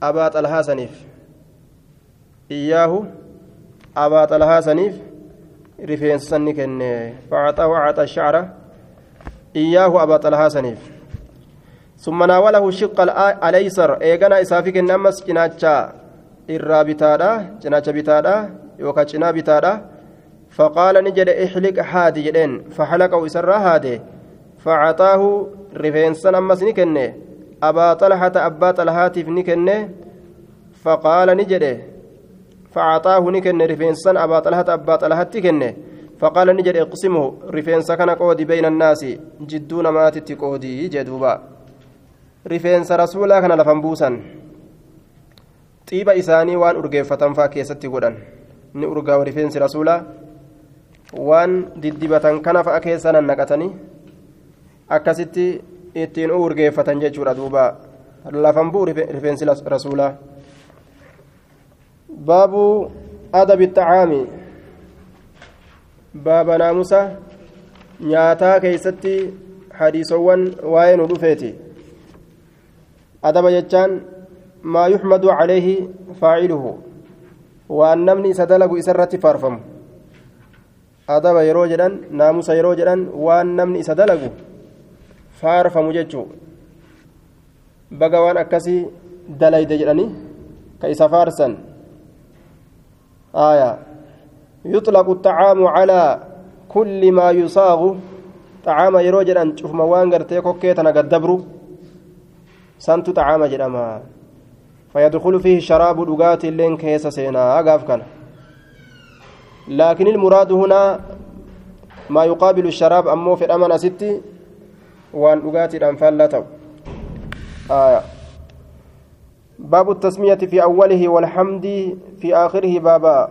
abaa xalhaa saniif. Iyyaahu abaa xalhaa saniif rifeensa ni kenne facaxahu caxa shacra iyyaahu abaa xalhaa saniif. ثم ناوله الشق الايسر ايغنا اسافي كن امس جناچا irraa bitaadha cinaacha bitaadha yookaan cinaa bitaadha. نجد احلق هادي جدين فحلقه سر هادي فعطاه رفين سن أمس نكنه أبا طلحة أبا طلحات نكنه فقال نجده فأعطاه نكن رفينسا أبا طلحة أبا طلحة كنه فقال نجد اقسمه رفينسا كان قودي بين الناس جدون ما تتقودي جدوبا رفينسا رسولا كان لفنبوسا xiiba isaanii waan urgeeffatan faa keessatti godhan ni urgaawa rifeensi rasuulaa waan diddibatan kana fa'a keessa nannaqatanii akkasitti ittiin urgeeffatan jechuudha duuba lafan bu'u rifeensi rasuulaa baabu adabi xacaami baaba naamusa nyaataa keeysatti hadiisowwan waa'ee nu dhufeeti adaba jechaan maa yuxmadu calayhi faaciluhu waan namni isa dalagu isa irratti faarfamu adaba yeroo jedhan naamusa yeroo jedhan waan namni isa dalagu faarfamu jechuu baga waan akkasii aya yuxlaqu الطعام على كل ما يصاغ. طعام yeroo jedhan cufuma waan gartee kokkee tana gaddabru santu طعام jedhama فيدخل فيه شراب دغات اللين كيس سينا. أقاف كان. لكن المراد هنا ما يقابل الشراب أمو في الأمانة ستي. وأن دغات الأنفال لا تو آية. باب التسمية في أوله والحمد في آخره باب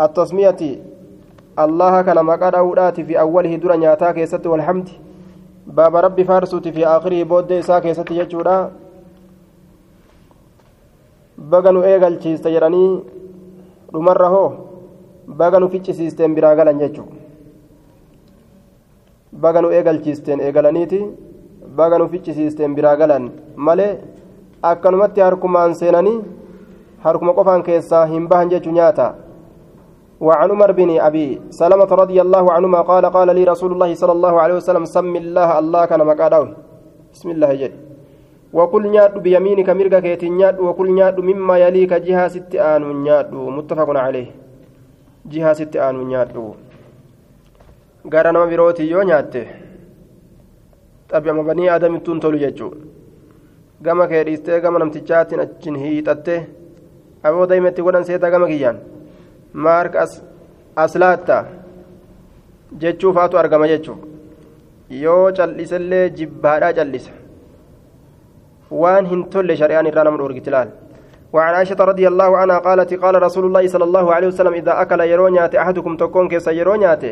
التسمية الله كان مقاد أولات في أوله درا نياتا كيست والحمد باب ربي فارسوت في آخره بود إسا كيست يجورا baga nu eegalchiiste jedhanii dhumarra hoo baga nu ficcisiisteen biraa galan jechuudha baga nu eegalchiisteen eegalaniiti baga nu ficcisiisteen biraa galan malee akkanumatti harkumaan seenanii harkuma qofaan keessaa hin bahan jechu nyaata. وعن عمر بن أبي سلمة رضي الله عنهما قال قال لي رسول الله صلى الله عليه وسلم سم الله الله كان مقادو بسم الله جل وكل نياد بيمينك مرقك يتنياد وكل نياد مما يليك جهة ست آن نياد متفق عليه جهة ست آن نياد gara nama birootii yoo nyaatte. Xabi'ama banii aadamittuun tolu jechuu. Gama kee dhiistee gama namtichaatiin achin hiixatte aboo daa'imetti godhan seetaa gama kiyyaan maarka aslaatta jechuu faatu argama jechuu yoo cal'isellee jibbaadhaa callisa waan hin tolle shari'aan irraa nama dhoorgiti laal وعن عائشة رضي الله عنها قالت قال رسول الله صلى الله عليه وسلم إذا أكل يرونيات أحدكم تكون كيس يرونيات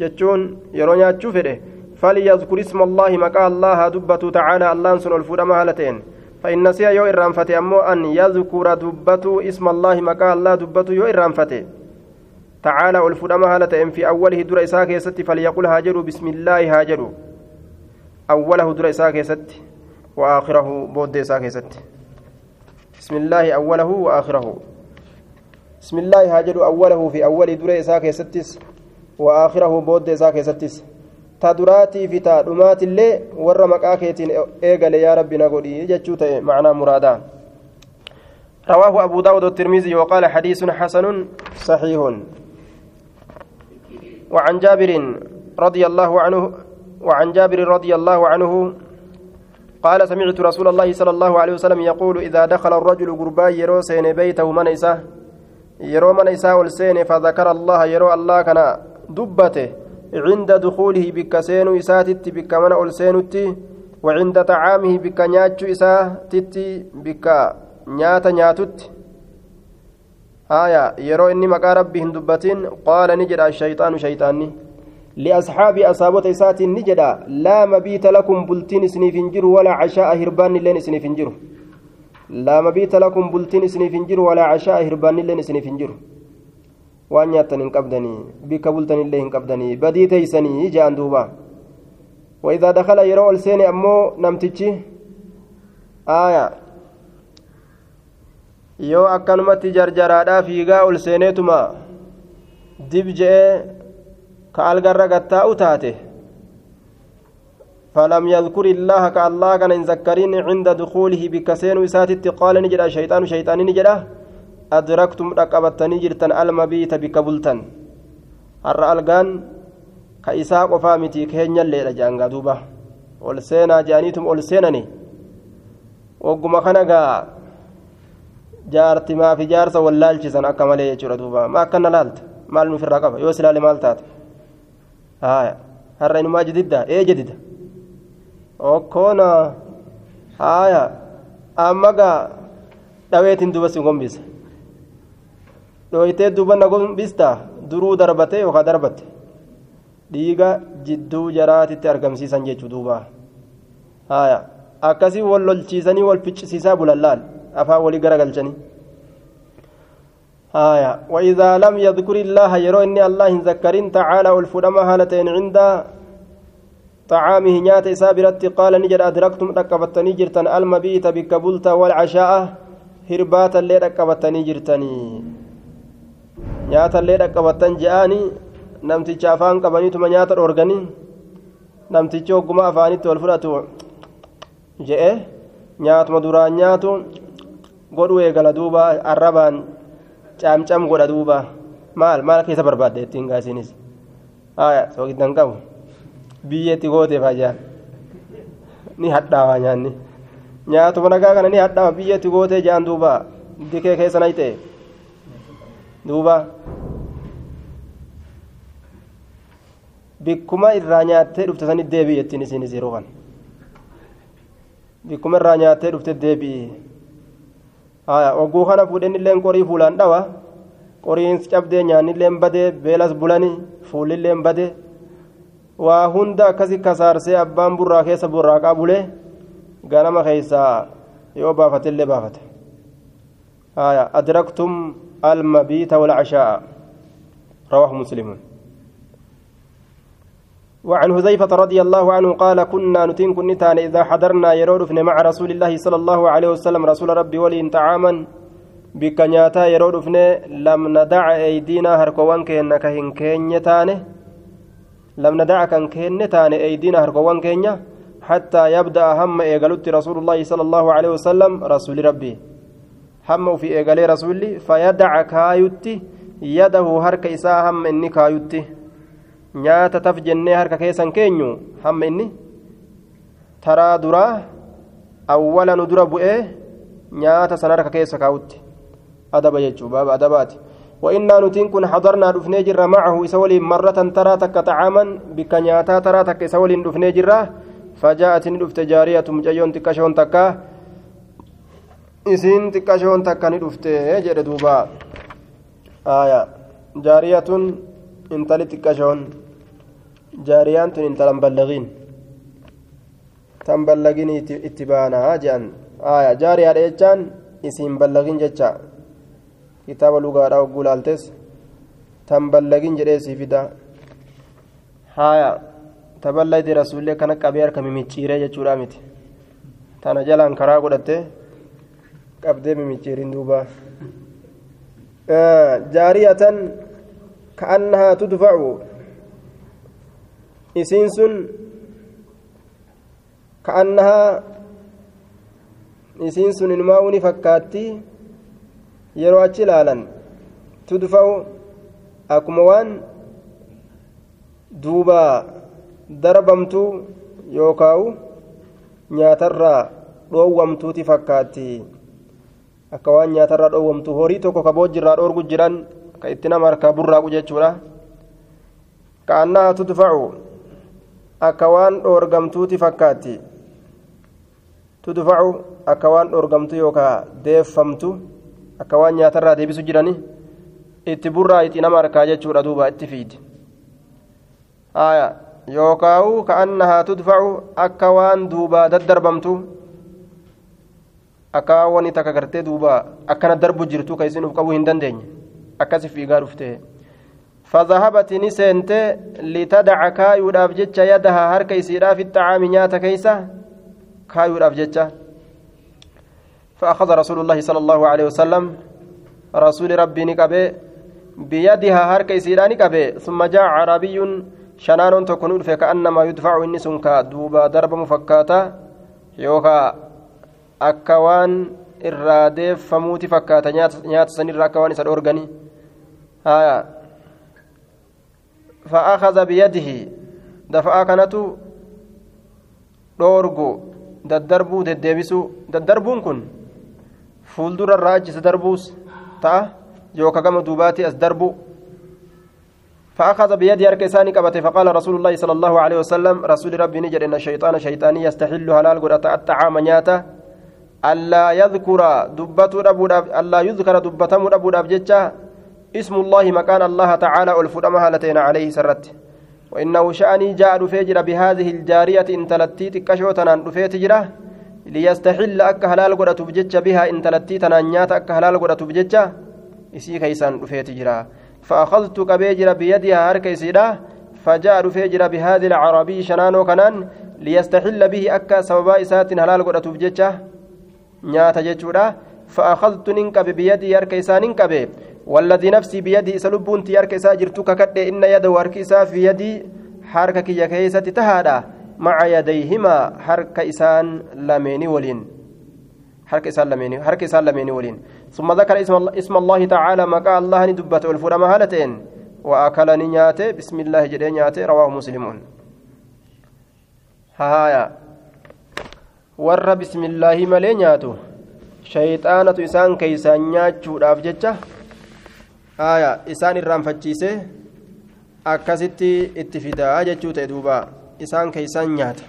جتشون يرونيات شوفره فليذكر اسم الله مكا الله دبة تعالى الله سن الفود مهالتين فإن نسي يو إرانفتي أمو أن يذكر دبة اسم الله مكا الله دبة يو إرانفتي تعالى الفود مهالتين في أوله در إساك يستي فليقول هاجروا بسم الله هاجروا. أوله در إساك يستي وآخره بود إساك يستي بسم الله أوله وآخره. بسم الله هاجر أوله في أول دري إساك يستس وآخره بود إساك يستس تدراتي في تادمات اللي ور مكاكيتين إيقل يا ربي نقول يجتشوت معنى مرادا رواه أبو داود الترمذي وقال حديث حسن صحيح وعن جابر رضي الله عنه وعن جابر رضي الله عنه قال سمعت رسول الله صلى الله عليه وسلم يقول إذا دخل الرجل قربا يرو سين بيته من يرو من والسين فذكر الله يرو الله كان دبته عند دخوله بك سين إساتت بك من ألسينت وعند طعامه بك نياتش إساتت بك نيات نياتت آية يرو إني مقا ربهم دبتين قال نجد الشيطان شيطاني. لأصحاب أصابة إسات نجدا لا مبيت لكم بلتين سنيفنجر ولا عشاء هربان لين سنيفنجر لا مبيت لكم بلتين سنيفنجر ولا عشاء هربان لين سنيفنجر waan nyaattan hin qabdanii bikka bultan illee hin qabdanii badii teeysanii jaan duuba dakala yeroo ol seene ammoo namtichi aaya yoo akkanumatti jarjaraadhaa fiigaa ol seeneetuma dib je'ee ka algarra gattaa'u taate فلم يذكر الله كالله كان إن ذكرين عند دخوله بكسين وساتت قال نجد الشيطان شيطان adraktum dhaqqabattanii jirtan almabiita bikka bultan. Har'a algaan ka isaa qofaa miti keenyalleedha jaangaa duuba. Ol seenaa jaaniitum ol seenani. Wagguma kana gaa jaartimaaf fi wal laalchisan akka malee jechuudha duuba. Ma akkana laalta? Maal nu qaba? Yoo silaale maal taate? Har'a inumaa jedidda ee jedida okkoona. Haya amma gaa dhaweetiin duuba si gombisa. Dhooytee duuba na gombista duruu darbate yookaan darbate dhiiga jidduu jaraatitti argamsiisan jechuu duuba haaya akkasii wal lolchiisanii wal ficcisiisaa bulan afaan walii garagalchanii آية وإذا لم يذكر الله يرو إني الله ذكرين تعالى والفرما هالتين عند طعامه نيات إسابرت قال نجد أدركتم ركبتني جرتن المبيت بكبلت والعشاء هربات اللي ركبتني جرتني اللي ركبتن جاءني namticha afaan qabaniituma nyaata dhoorganii namtichi hogguma afaanitti wal fudhatu je'e nyaatuma duraan nyaatu godhu eegala duuba arrabaan caamcam godha duuba maal maal keessa barbaadde ittiin gaasiinis haya soogiddan qabu biyyeetti gooteef ajaa ni hadhaawaa nyaanni nyaatuma nagaa kana ni hadhaawa biyyeetti gootee jaan duuba dikee keessa nay ta'e duuba. Bikkuma irraa nyaattee dhufte sanit deebi'i jettiin isiinis yeroo kana bikkuma irraa nyaattee dhufte deebi'i. Ogguu kana fuudhen illeen qorii fuulaan dhawa. Qoriins cabdee nyaannilleen badee beelas bulanii fuullilleen badee waa hunda akkasi kasaarsee abbaan burraa keessa burraaqaa bulee ganama keessaa yoo baafatillee baafate. Adraktum almabiita walcashaa'a rawaahu muslimuun وعن هذيفة رضي الله عنه قال كنا نتين كنتان إذا حضرنا يرودفن مع رسول الله صلى الله عليه وسلم رسول ربي ولين طعاما. بكنياتا يرودفن لم ندع أيدينا هركوان كينا كهن كينيتانه لم ندع كان كينيتان أيدينا هركوان كينيا حتى يبدأ هم إيقالت رسول الله صلى الله عليه وسلم رسول ربي. هم في إيقالي رسولي فيدع كايوتي يده هرك إساء هم إني كايوتي nyaata taf jennee harka keessan keenyu hamma inni taraa duraa awwala nu dura bu'ee nyaata san harka keessa kaawutti adaba jechuu baaba adabaati وإنا نتين كن حضرنا دفني جرا معه إسولي مرة ترى تك طعاما بك نياتا ترى تك إسولي دفني جرا فجاءت ندفت جارية مجيون تكشون تكا إسين تكشون تكا ندفت جر دوبا آية جارية intali xiqqashoon jaariyaan tun intalan ballagiin tan ballagin itti baanaa jedhan aya jaariyaadha jechaan isiin ballagin jecha kitaaba lugaadha hogguu laaltes tan ballagin jedhee sii fida haya taballayde rasuullee kana qabee harka mimicciiree jechuudha miti tana jalaan karaa godhatte qabdee mimicciirin duuba jaariyatan كأنها تدفع إسينس كأنها إسينس الماوني فكاتي yeroo achi ilaalan tudfa'u akkuma waan duuba darbamtuu yookaa'u nyaatarraa dhoowwamtuuti fakkaatti akka waan nyaatarraa dhoowwamtu horii tokko ka boojjirraa dhoorgu jiran ka itti nama harkaa burraaqu jechuudha ka'annaa tudfacu akka waan dhoorgamtuuti fakkaatti tudfacu akka waan dhoorgamtu yookaa deeffamtu akka waan nyaatarraa deebisu jirani itti burraa itti nama harkaa jechuudha duuba itti fiidi yookaawu ka'annahaa tudfacu akka waan duubaa daddarbamtu akka waan takka gartee duuba akkana darbu jirtu ka isin uf qabuu hin dandeenye. Akkasi fiigaa dhufte. فذهبت نسنت لتدع كايو دافجتش يدها هرك يسيرا في الطعام نياتا كيسا كايو دافجتش فأخذ رسول الله صلى الله عليه وسلم رسول ربي نكبه بيدها هرك يسيرا نكبه ثم جاء عربي شنان تكون فكأنما يدفع النسون كدوبا درب مفكاتا يوكا أكوان irraa famuuti fakkaata. Nyaata sanirraa akka waan isa dhoorgani. Haya فأخذ بيده دفع كانت دورغو ددربو ددبسو ددربون كن fuuldura irraa achisa darbuus ta'a. Yookaan gama duubaatti as darbu. فأخذ بيدي أرك إساني قبته فقال رسول الله صلى الله عليه وسلم رسول ربي نجد إن الشيطان شيطاني يستحل هلال قد الطعام نياتا ألا يذكر دبة أبو ألا يذكر دبة أبو جتة اسم الله مكان الله تعالى الفرما هالتين عليه سرت. وإنه شأني جاء فجر بهذه الجارية إن تلتي تكشوتنا رفيت جرة ليستحل أك هلال قد تبجتش بها إن تلتي تنانيات أك هلال قد تبجتش. إسي كيسان رفيت جرة فأخذت كبيجر بيدها هركي سيدا فجاء رفيجر بهذه العربي شنانو كنان ليستحل به أكا سببا إسات هلال قد تبجتش. نيات جتشورا فأخذت ننكب بيدي هركي ساننكب والذي نفسي بيدي سلبون تيارك إسا جرتك كد إن يد وارك إسا في يدي حركك يا كيسة تهادا مع يديهما حرك إسان لميني ولين حرك إسان لميني حرك إسان لميني ولين ثم ذكر اسم الله, اسم الله تعالى مكا الله ندبت الفرما هالتين وأكل نياته بسم الله جدي نياته رواه مسلمون هايا ور بسم الله ملي نياته شيطانة إسان كيسان نياتشو jecha aya isaan irraanfachiise akkasitti itti fidaa jechuu ta'e duuba isaan keeysaan nyaata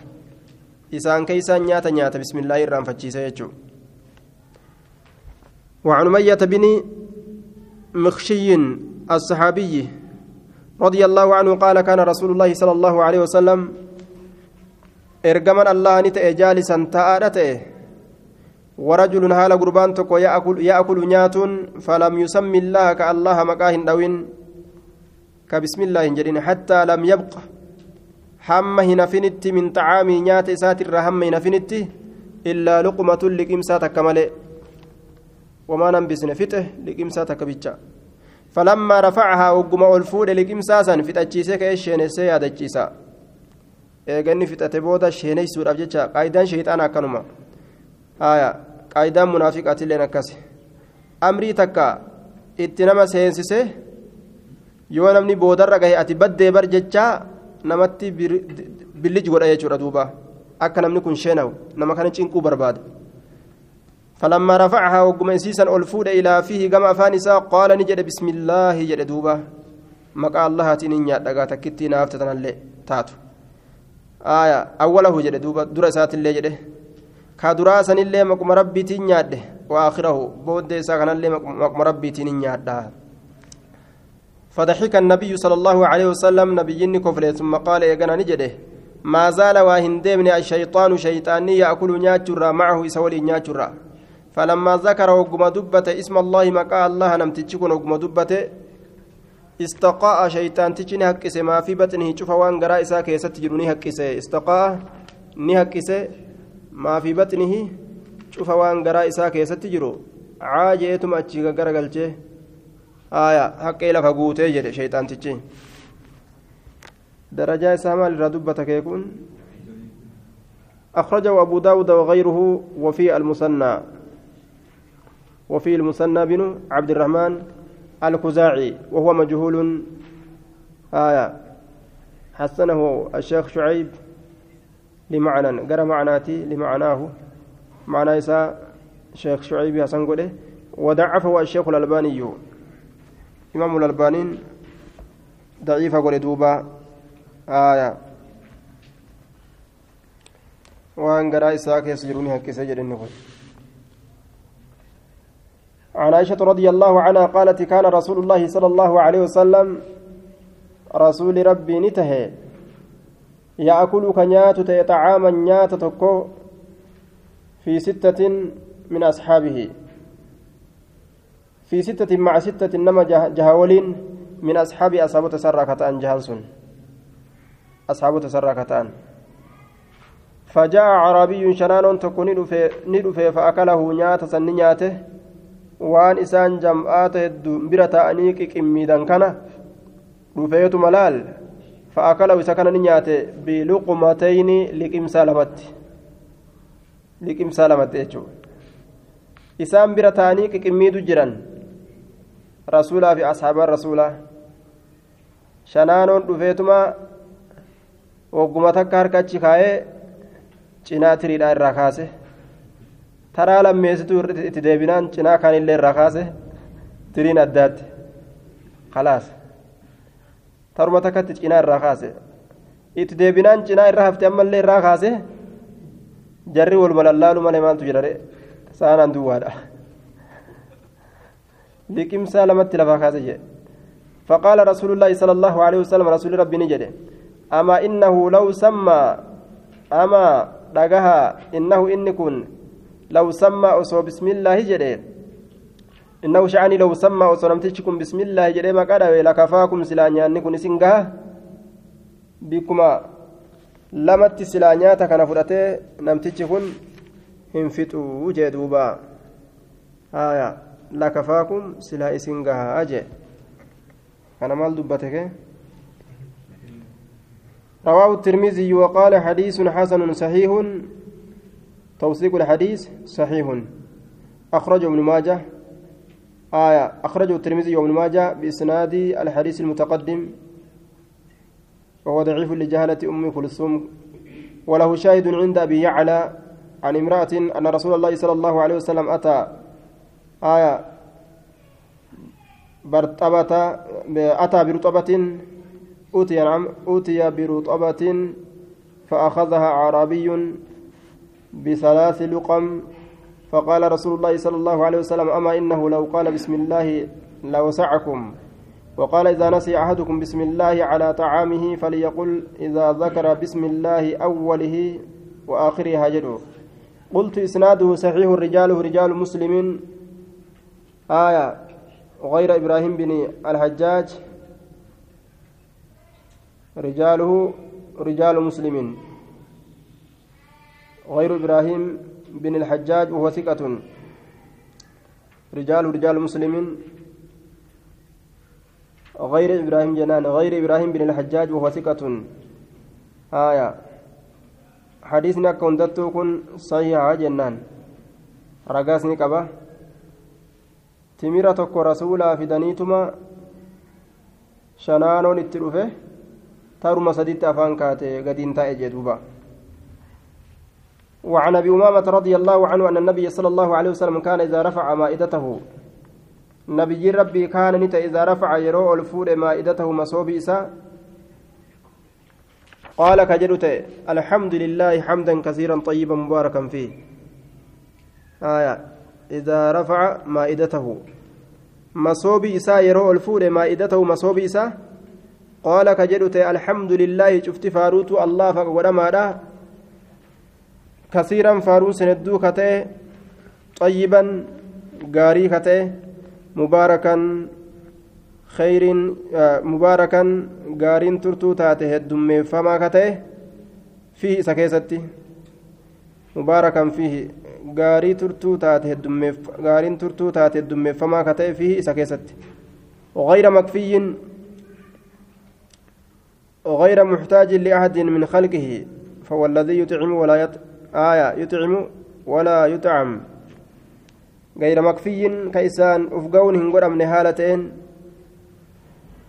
isaan keeysaan nyaata nyaata bismillaahi irraanfachiise jechuu وعن أمية بن مخشي الصحابي رضي الله عنه قال كان رسول الله صلى الله عليه وسلم إرجمن الله نتأ جالسا تآرته ورجل هال قربان تكو يأكل, يأكل نيات فلم يسمي الله كالله مكاه دوين كبسم الله جرين حتى لم يبق حم هنا فنت من طعام نيات ساتر هم هنا فنت إلا لقمة لقمسات كمالي وما ننبسن فته لقمسات كبتشا فلما رفعها وقم الفود لقمساسا فتأتشيسك إيشين سيادة تشيسا eeganni fixate booda sheeneysuudhaaf jecha qaayidaan sheeyxaana akkanuma haya qaayidaan munaafiqaatilleen akkas amrii takka itti nama seensise yoo namni boodarra gahe ati baddee bar jechaa namatti billij godha jechuudha duuba akka namni kun sheenahu nama kana cinquu barbaada فلما رفعها وقم انسيسا الفود إلى فيه كما افانسا قال نجد بسم الله جد دوبا مقا الله تنين دغا تكتي نافتتن اللي تاتو آية أوله جد دوبا درسات اللي جده كدرا سنillee maquma rabbiitiin nyaadhe waakhirahu booddee isaa kanallee maquma rabbiitiin hin nyaadha. فضحك النبي صلى الله عليه وسلم نبيني كفله ثم قال يغنا نجده ما زال واهندم الشيطان شيطاني ياكل نياتشرا معه يسولي نياتشرا فلما ذكر وقم دبته اسم الله مقا الله نمتشكن وقم دبته استقاء شيطان تجني هكسه ما في بطنه شوف وان غرا إسا كيست جنوني هكسه استقاء ني هكسه maa fi baxnihi cufa waan garaa isaa keessatti jiru caajeetuma achi garagalchee aya haqqee lafa guutee jedhe shayxaantichi درجة إسامة لردبة كيكون. أخرجه أبو داود وغيره وفي المثنى. وفي المثنى بن عبد الرحمن الخزاعي وهو مجهول. آية. حسنه الشيخ شعيب لمعنى قرأ معناتي لمعناه. معنى إساء شيخ شعيب حسن قوله وضعفه الشيخ الألباني. إمام الألباني ضعيف قوله دوبا. آية. وأن قرأ إساء كيس جروني هكي سجد النقل. عن عائشة رضي الله عنها قالت كان رسول الله صلى الله عليه وسلم رسول ربي نتهي يأكل كنيات طعاما نيات تكو في ستة من أصحابه. في ستة مع ستة نما جهولين من أصحاب أصحاب تسركتان جهنسون أصحاب تسركتان فجاء عربي شنان تكون ندفه فأكله نيات سنياته waan isaan jam'aata hedduu bira ta'anii qiqimmiidan kana dhufeetu malaal? فأكله سكن نياته بلقمتين لقم سالمت لقم سالمت يجو إسام برتاني كميدو جران رسولا في أصحاب الرسول شنانون دفيتما وقمة كاركاتشي كاي cinaa tiriidhaa irraa kaase. Taraa lammeessituu itti deebinaan cinaa kaanillee irraa kaase tiriin addaatti khalaas taruma takkatti cinaa irraa kaase itti deebinaan cinaa irraa hafte ammallee irraa kaase jarri wal balallaalu malee maaltu jedhare saanaan duwwaadha liqimsaa lamatti lafaa kaase jedhe فقال رسول الله صلى الله عليه وسلم رسول ربي نجده أما إنه لو سمى أما دقها إنه إن كن لو سمى أصو بسم الله جده إنه شعني لو سمى أصو نمتشكم بسم الله جده ما قال لكفاكم سلانيا أنكم سنقها بكما kun hin fixuu jee duuba haya lakafaakum silaa isin gahaa jee kana maal dubbate kee رواه الترمذي وقال حديث حسن صحيح توثيق الحديث صحيح. أخرجه ابن ماجه آية أخرجه الترمذي وابن ماجه بإسناد الحديث المتقدم. وهو ضعيف لجهالة أم كلثوم. وله شاهد عند أبي يعلى عن امرأة أن رسول الله صلى الله عليه وسلم أتى. آية برطبة أتى برطبة أوتي نعم أوتي برطبة فأخذها أعرابي. بثلاث لقم فقال رسول الله صلى الله عليه وسلم أما إنه لو قال بسم الله لوسعكم وقال إذا نسي أحدكم بسم الله على طعامه فليقل إذا ذكر بسم الله أوله وآخره هجره قلت إسناده صحيح رجاله رجال مسلم. آية غير إبراهيم بن الحجاج رجاله رجال مسلم. غير إبراهيم بن الحجاج وهو ثقة. رجال رجال مسلم غير إبراهيم جنان غير إبراهيم بن الحجاج وهو ثقة. آية. حديثنا كنتو كن صحيح جنان. رقاسني قبا تميرة تكو رسولا في دنيتما. شنانون اتلوفه ترمى سديت أفان كاتي قدين تائج دوبا وعن أبي أمامة رضي الله عنه أن النبي صلى الله عليه وسلم كان إذا رفع مائدته. نبي ربي كان نتا إذا رفع يرو الفور مائدته مصوبي إسا. قال كجدت الحمد لله حمدا كثيرا طيبا مباركا فيه. آية إذا رفع مائدته. مصوبي إسا يرو الفور مائدته مصوبي إسا. قال كجدت الحمد لله شفت فاروت الله فقد كثيرا فاروس ندو كته طيبا غاري كته مباركا خير مباركا غارين ترتو تاتي هدومي فما كته فيه سكيستي مباركا فيه غاري ترتو تاتي هدومي غارين ترتو تاتي هدومي فما كته فيه سكيستي وغير مكفي وغير محتاج لأحد من خلقه فهو الذي يطعم ولا يط... آية يطعم ولا يطعم غير مكفي كيسان أفقون هنقرم نهالتين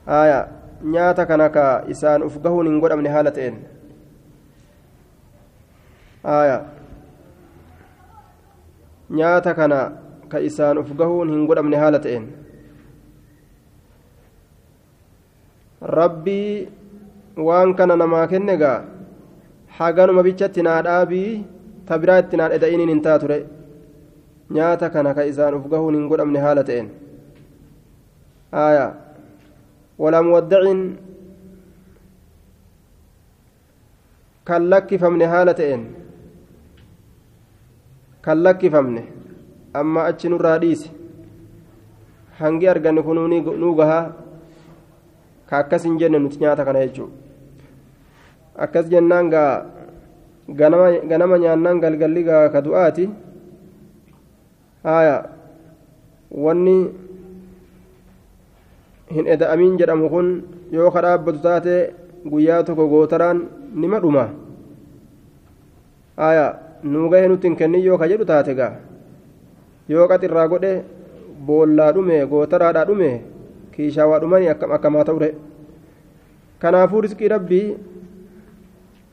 آية nyaata kana ka isaan uf gahuun hin godhamne haala ta'een nyaata kana ka isaan uf gahuun hin godhamne haala ta'een rabbii waan kana namaa kenne gaa haganuma bichatti naa dhaabii ta biraa itti naa eda'iniin hin taature nyaata kana ka isaan uf gahuun hin godhamne haala ta'een aya walaa muwaddacin kan lakkifamne haala ta'een kan lakkifamne amma achi nurraa dhiise hangi arganne kun nuu gahaa ka akkas hin jenne nuti nyaata kana jechuu akkas jennaan gaa ganama nyaannaan galgalli gaa ka du'aati. Haya wanni hin eda'amiin jedhamu kun yoo ka dhaabbatu taate guyyaa tokko gootaraan nima dhuma haya nuu gahee nutti hin kennin yoo ka jedhu taate gaa. Yoo qaxirraa godhe boollaa dhume gootaraadhaa dhume kiishaa waa dhumanii akkam akkamaa ta'ure kanaafuu riskii rabbii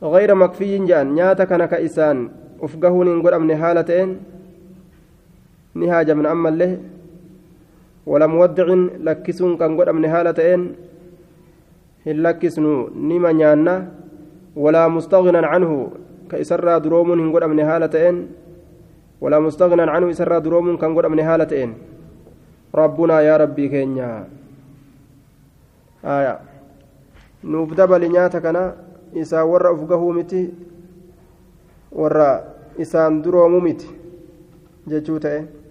غير مكفي جان نياتا كان كإسان. أفقهون إن قدامن حالتين نهاجة من أما له. ولا مودع لكسون كان قد من هالتين هل لكسنو نما نيانا. ولا مستغنى عنه كإسرى دروم هن قد من هالتين ولا مستغنى عنه إسرى دروم كان قد من هالتين ربنا يا ربي كينيا. آية. nuuf dabali nyaata kana isaa warra uf gahuu miti warra isaan duroomu miti jechuu ta'e.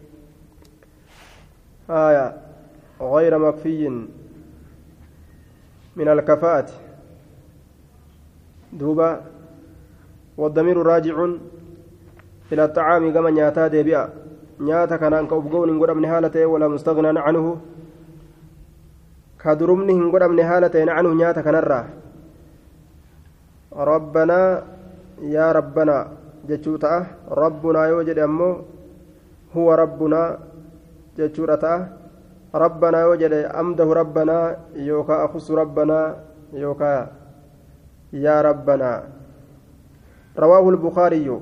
آية غير مكفي من الكفاءة دوبا والضمير راجع إلى الطعام كما نياتا ديبئا نياتا كان أنك أبقون إن قدم نهالته ولا مستغنى عنه كدرمني إن قدم نهالته عنه نياتا ربنا يا ربنا جتشوتا ربنا يوجد أمه هو ربنا rabbanaa yoo jedhe amdahu rabbanaa yookaa akusu rabbanaa yookaa yaa rabbanaa رواه البخاري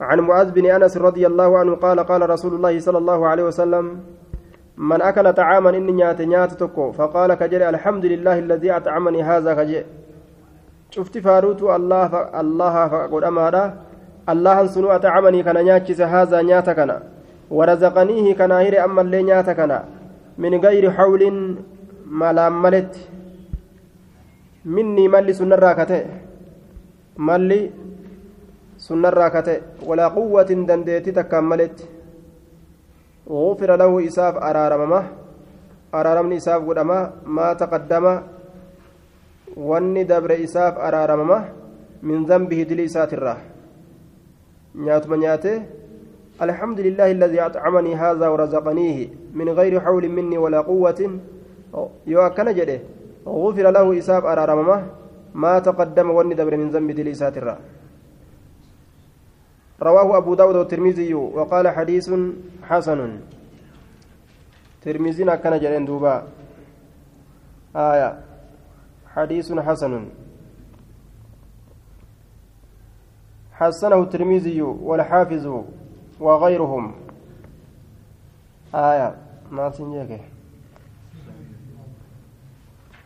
عن معاذ بن أنس رضي الله عنه قال قال رسول الله صلى الله عليه وسلم من أكل طعاما نيات تكو فقال كجري الحمد لله الذي أطعمني هذا شفت فاروت الله ف... الله فقد امارا الله سنو اطعمني كان نياتشس هذا نيات كان ورزقنيه كناهر أما اللي نياتا كنا من غير حول ملام ملت مني ملي سنة راكته ملي سنة راكته ولا قوة دنديتي تكملت غفر له إساف أرارممه أرارمني إساف قدما ما تقدم wanni dabre isaaf araaramama min zambihi dili isaatirraa nyaatuma nyaate الحمد لله الذي أطعمني هذا ورزقنيه من غير حول مني ولا قوة يوكن جده غفر له إساب أرارممه ما تقدم والندبر من ذنب دليسات الرّ رواه أبو داود والترمذي وقال حديث حسن ترمذينا كان جرين دوبا آية حديث حسن. حسنه الترمذي والحافظ وغيرهم. آية ما سنجيك.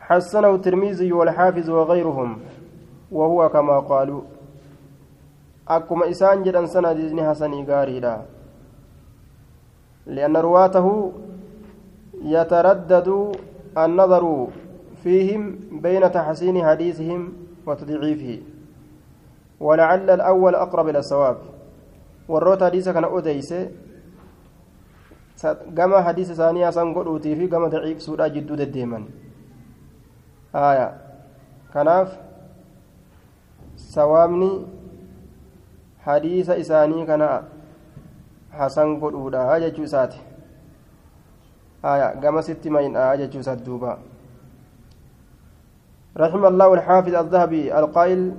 حسنه الترمذي والحافظ وغيرهم وهو كما قالوا. أكما إسان جدا سنة ديزني حسني غاريدا لأن رواته يتردد النظر فيهم بين تحسين حديثهم وتضعيفه ولعل الأول أقرب إلى الصواب warroota hadiisa kana odeyse gama hadiisa isaanii hasan godhuutii fi gama daciifsuudha jidduu deddeeman haya kanaaf sawaabni hadiisa isaanii kana hasan godhuudha jechuu isaati haya gama sitti mayin'a jechuu isaati duuba رحم الله الحافظ الذهبي القائل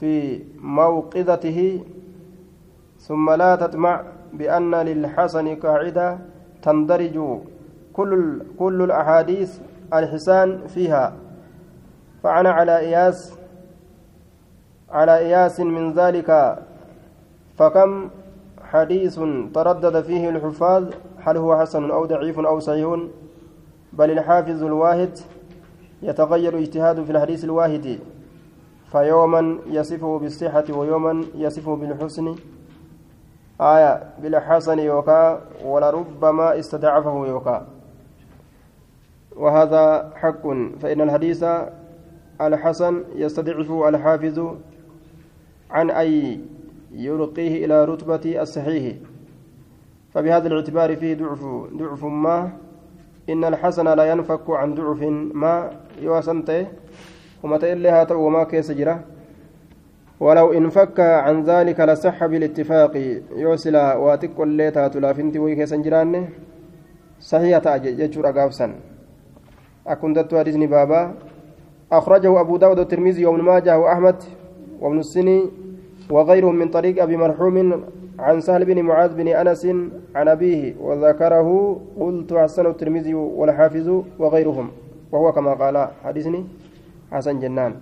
في موقظته ثم لا تطمع بأن للحسن قاعدة تندرج كل كل الأحاديث الحسان فيها. فأنا على إياس على إياس من ذلك فكم حديث تردد فيه الحفاظ هل هو حسن أو ضعيف أو صحيح؟ بل الحافظ الواحد يتغير اجتهاد في الحديث الواحد فيوما يصفه بالصحة ويوما يصفه بالحسن. آية بالحسن يوكا ولربما استضعفه يوكا. وهذا حق فإن الحديث الحسن يستضعف الحافظ عن أي يرقيه إلى رتبة الصحيح. فبهذا الاعتبار فيه ضعف ضعف ما إن الحسن لا ينفك عن ضعف ما يواسنته ومتى إلا هات وما كيس جره ولو انفك عن ذلك لصح بالاتفاق يوصل واتقوا اللي تاتو لافنتي ويكي سنجران صحيح تاجي ججور أقافسا أكنت حديثني بابا. أخرجه أبو داود والترمذي وابن ماجه وأحمد وابن السني وغيرهم من طريق أبي مرحوم عن سهل بن معاذ بن أنس عن أبيه وذكره قلت حسن الترمذي والحافظ وغيرهم وهو كما قال حديثني حسن جنان.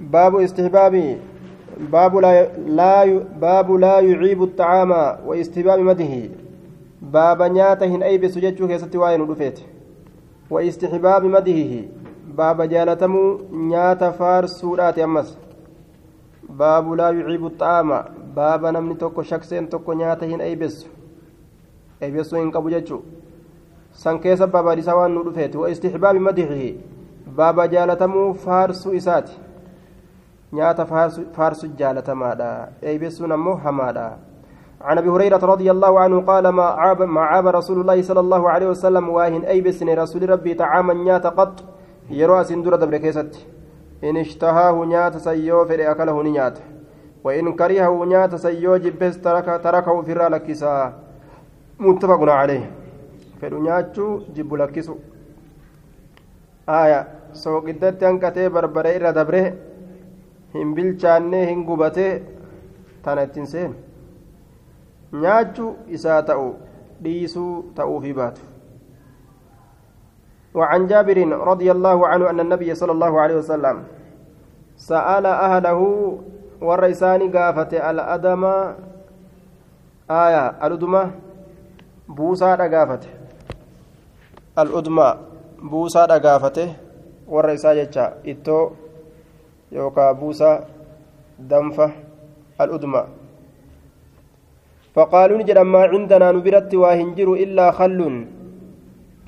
باب استحبابي. باب لا, لا باب لا يعيب الطعام واستحباب مده. باب نياته أي بسجدك يا ستي وين رفيت واستحباب مده. باب جالتمو نيات فارسورات أمس باب لا يعيب الطعام. باب نمني توكو شخصين توكو نياته أي بس. أي بس قبو جتشو san keessa babaadhisaa waan nu dhufeeti wa istixbaabi madixihi baaba jaalatamuu faarsuu isaati nyaata faarsu jaalatamaadha eeybessuun ammoo hamaadha عن أبي هريرة رضي الله عنه قال ما عاب ما عاب رسول الله صلى الله عليه وسلم واهن. أي بسن رسول ربي طعاما نيات قط. يروى سندرة دبر كيست. إن اشتهاه نيات سيو في أكله نيات وإن كرهه نيات سيو جبس ترك تركه في رالكسا متفق عليه. nyaachuu jibbu lakkisu aya sooqiddatti hanqatee barbaree irra dabre hin bilchaannee hin gubatee tana ittiin seenu nyaachuu isaa ta'u dhiisuu ta'uufii baatu وعن جابر رضي الله عنه أن النبي صلى الله عليه وسلم سأل أهله والرئسان قافة الأدم آية الأدمة بوسى قافة buusaa dhagaafate warra isaa jecha ittoo yookaan buusaa danfa al'udmaa فقالوا نجد ما عندنا نبرت واهنجر إلا خل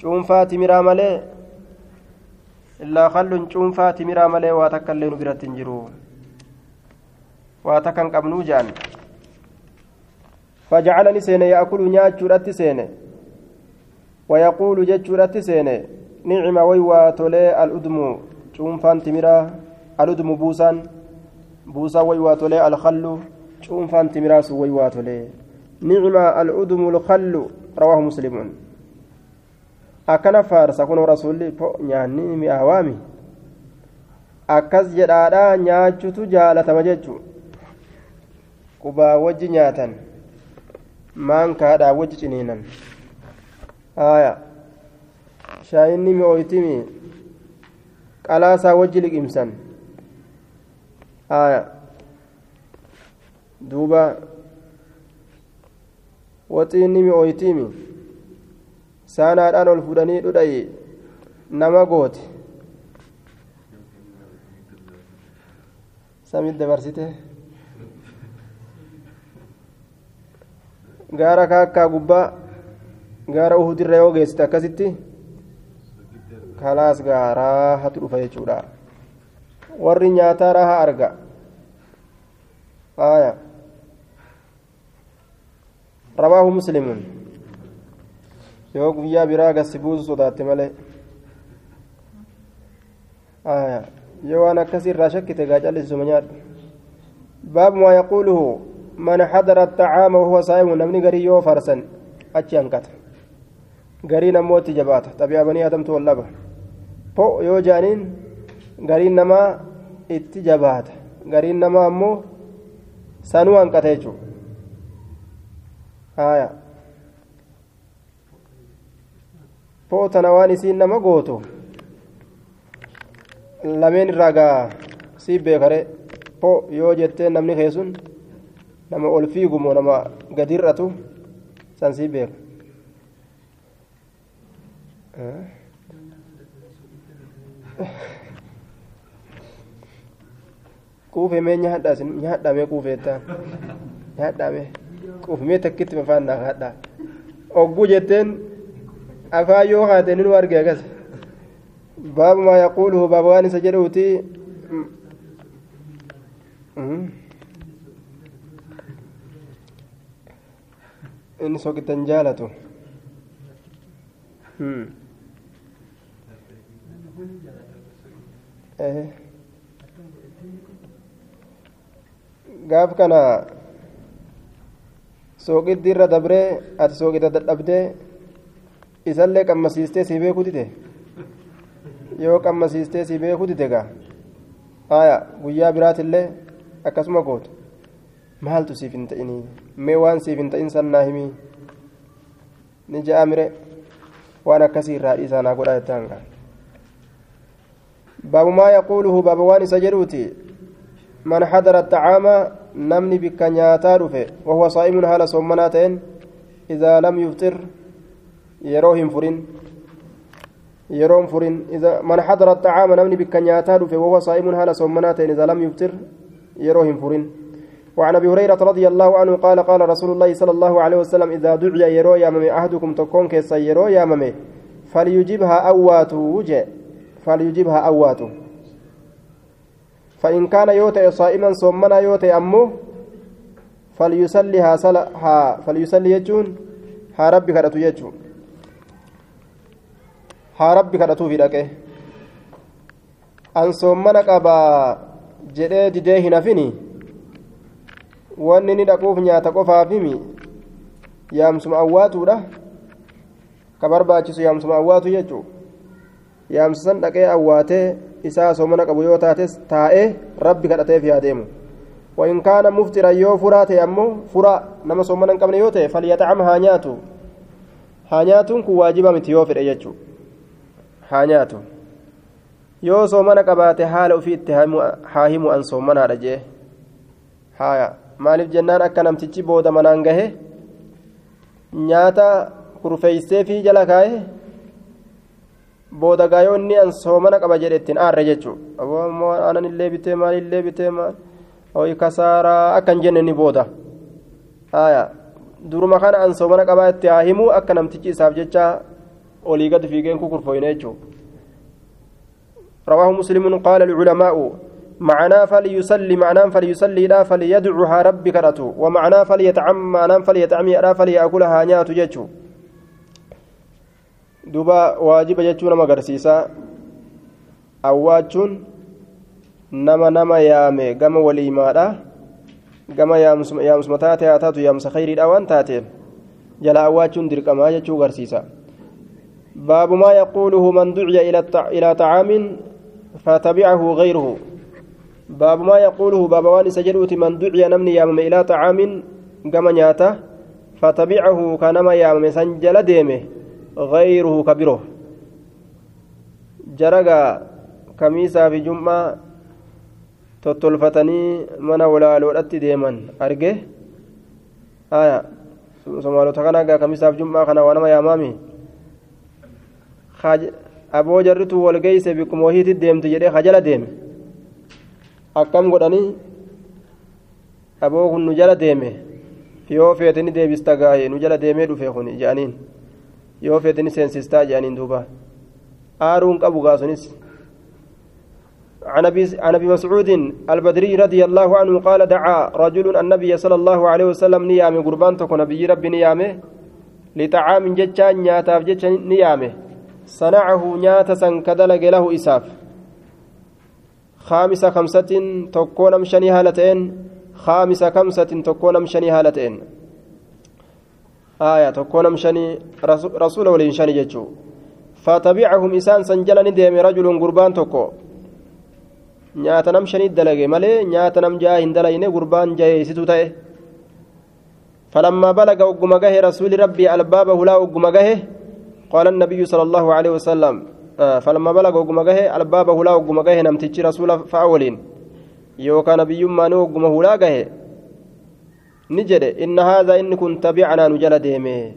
cuunfaa timiraa malee illaa kallun cuunfaa timiraa malee waa takka illee nu biratti hin jiru waa takka hin qabnuu jedhan fajacalani seene yaakulu nyaachuudhatti seene ويقول جتشورات سينه نعم ويواتولي الأدم شوفان تمرا الأدم بوسان بوسا ويواتولي الخل شوفان تمرا ويواتولي نعم الأدم الخل رواه مسلم akkana faarsa kun rasuulli nyaanni mi'aawaami akkas jedhaadha nyaachutu jaalatama jechu qubaa wajji nyaatan maankaadhaa wajji ciniinan haya shaayinni mi'ooytimi qalaasaa wajji liqimsan haya duuba waxiinni mi'ooytimi saanaadhaan ol fudhanii dhudhayi nama goote samit dabarsite gaara kaakkaa gubbaa gaara uhudirra yoo geessite akkasitti kalaas gaa raahatu dhufa jechuudha warri nyaataa raaha arga aya rawaahu muslimun yoo guyyaa biraa gassi buusu sodaatte malee aya yoo waan akkasii irraa shakkite gaa callisisuma nyaadhu baabu maa yaquuluhu man xadara attacaama wahuwa saa'imu namni garii yoo farsan achi hanqata gariin ammoo itti jabaata xabi'a banii adamtu wallaba po yoo jaaniin gariin namaa itti jabaata gariin namaa ammoo sanuu hanqata jechuudha haya po tana waan isiin nama gootu lameen irraa gaa sii beekare po yoo jettee namni keessun nama ol fiigumoo nama gadi san sii beeka quufe mee nyaadhaa nyaadhaa mee quufeettaan nyaadhaa mee quufimee takkitti mafaan naa haadhaa ogguu jetteen afaan yoo haate ni nu arge akas baabu maa yaquuluhu baaba waan isa jedhuuti inni soqitan jaalatu gaaf kana sooqitti irra dabree ati sooqita dadhabdee isallee qammasiistee si beekuu dide yoo qammasiistee si beekuu dide gaa haya guyyaa biraatillee akkasuma gootu maaltu siif hin ta'inii mee waan siif hin ta'in sannaa himii ni ja'a mire waan akkasii irraa dhiisaa naa godha jettaan gaa baabu maa yaquuluhu baaba isa jedhuuti من حضر الطعام نمني بك نياتا وهو صائم هال صومناتين إذا لم يفطر يروهم فرين. يروم فرين. إذا من حضر الطعام نمني بك نياتا وهو صائم هال صومناتين إذا لم يفطر يروهم فرين. وعن أبي هريرة رضي الله عنه قال قال رسول الله صلى الله عليه وسلم إذا دعي يرو يا ممي أحدكم تكون كيس يرو يا ممي فليجبها اواته وجه. فليجبها اواته فإن كان يوتي صائما صومنا يوتي أمه فليصليها صلاة فليصلي يجون ها ربي كرتو يجون ها ربي كرتو في دكه أن صومنا قبا jedhee didee hin hafini wanni ni dhaquuf nyaata qofaafimi yaamsuma awwaatuudha ka barbaachisu yaamsuma awwaatu jechuu yaamsa san dhaqee awwaatee isaa soomana qabu yoo taates taa'ee rabbi kadhateef yaa deemu وإن كان مفترا يو فرات أمو فرا نما صومنا قبل يوتي فليطعم هانياتو هانياتون كو واجبا متيوفر أيجو هانياتو yoo soomana qabaate haala ofiitti haa himu an soomanaadha jee haya maaliif jennaan akka namtichi booda manaan gahe nyaata kurfeeysee fi jala kaa'e booda gaayoo inni an soomana qaba jedhe ittiin aarre jechuudha anan illee bitee maal illee bitee maal ho'i kasaaraa akka hin jenne ni booda duruma kana an soomana qabaa itti haa himuu akka namtichi isaaf jecha olii gadi fiigeen kukurfooyne jechuudha. رواه مسلم قال العلماء معناه فليصلي معناه فليصلي لا فليدعها ربك رتو ومعناه فليتعم معناه فليتعمي لا فليأكلها نيات جتشو دوبا واجب جتشو نما غرسيسا awwaachuun nama nama yaame gama waliimaadha gama yaamsuma taate haa taatu yaamsa khayriidha waan taateen jala awwaachuun dirqamaa jechuu garsiisa baabu maa yaquuluhu man duciya ilaa طacaamin فتبعه غيره باب ما يقوله باب وان سجدوت من دعي نمني يامم إلى طعام كما نياته فتبعه كنما يامم سنجل ديمه غيره كبيره جرقا كميسا في جمعة tottolfatanii mana walaaloodhatti deeman arge aya somaalota kana gaa kamisaaf jum'aa kana waa nama yaamaami aboo jarritu wal geeyse bikkuma wahiitti deemtu jedhee hajala deeme akkam godhanii aboo kun nu jala deeme yoo feete ni deebista gaaye nu jala deemee dhufe kun jedhaniin yoo feete ni seensistaa jedhaniin duuba. Aaruun qabu gaasunis عن ابي مسعود البدري رضي الله عنه قال دعا رجل النبي صلى الله عليه وسلم نيام قربان تكون نبي ربي نيامه لطعام جتشان نياتاف جتشان نيامه صنعه نيات سنكدلق له إساف خامسة خمسة تكون مشني هالتين خامسة خمسة تكون مشني هالتين آية تكون مشني رسول ولين شني جتشو فتبعهم إسان سنجلني ديم رجل قربان تكو nyaata nam shanii dalage malee nyaata nam ja'a hin dalayne gurbaan jaheessitu ta'e falammaa balaga ogguma gahe rasuuli rabbii albaaba hulaa ogguma gahe قال النبي صلى الله عليه وسلم آه فلما بلغ وقم جه الباب هلا وقم جه نمتج رسول فأولين. يوكا نبي ما نو وقم نجد إن هذا إن كنت تبعنا نجل ديمه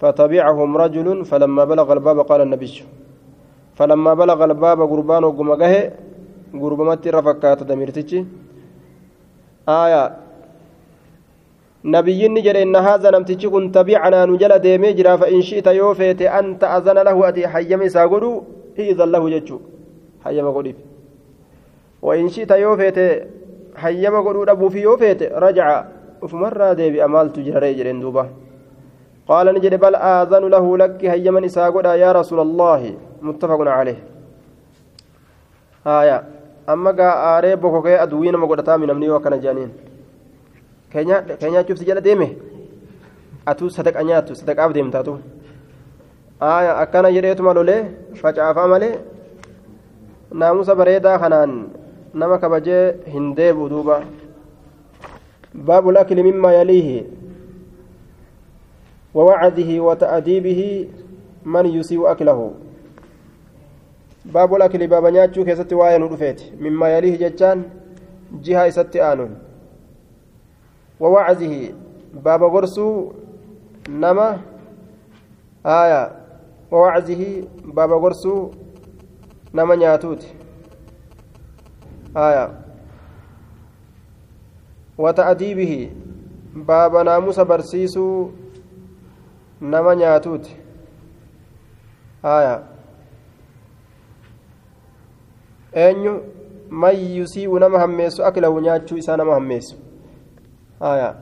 فتبعهم رجل فلما بلغ الباب قال النبي فلما بلغ الباب قربان وقم جه قربمت رفكات دميرتج آية nabiyyiinni jedhe inna haadha namtichi kun tabiicanaa nu jala deemee jira fa'in shi'ita yoo feete anta azana lahu ati hayyama isaa godhu hiizan lahu jechuu hayyama godhiif hayyama godhuu dhabuufi yoo feete rajaca ufumarraa deebi'a maaltu jiraree jedheen duuba qaala ni jedhe bal aazanu lahu lakki hayyaman isaa godha yaa rasuula allaahi muttafaqun caleh haya amma gaa aaree bokokee aduwii nama godhataa minamni yoo akkana jedhaniin keenyaa cufti jala deeme atuu sadaqa nyaattu sadaqaaf deemtaatu akkana jedheetuma lolee facaafaa malee naamusa bareedaa kanaan nama kabajee hin deebu duuba باب الأكل مما يليه ووعده وتأديبه من يسيء أكله baabul akli baaba nyaachuu keessatti waa'ee nu dhufeeti mimmaa yalihi jechaan jiha isatti aanuun wawaczihi baaba gorsuu nama aya wawaczihi baaba gorsuu nama aya. Wata'diibihi baaba naamusa barsiisuu nama nyaatuuti aya. Eenyu? Man yusii'u nama hammeessu? Aklahu nyaachuu isaa nama hammeessu? Aya.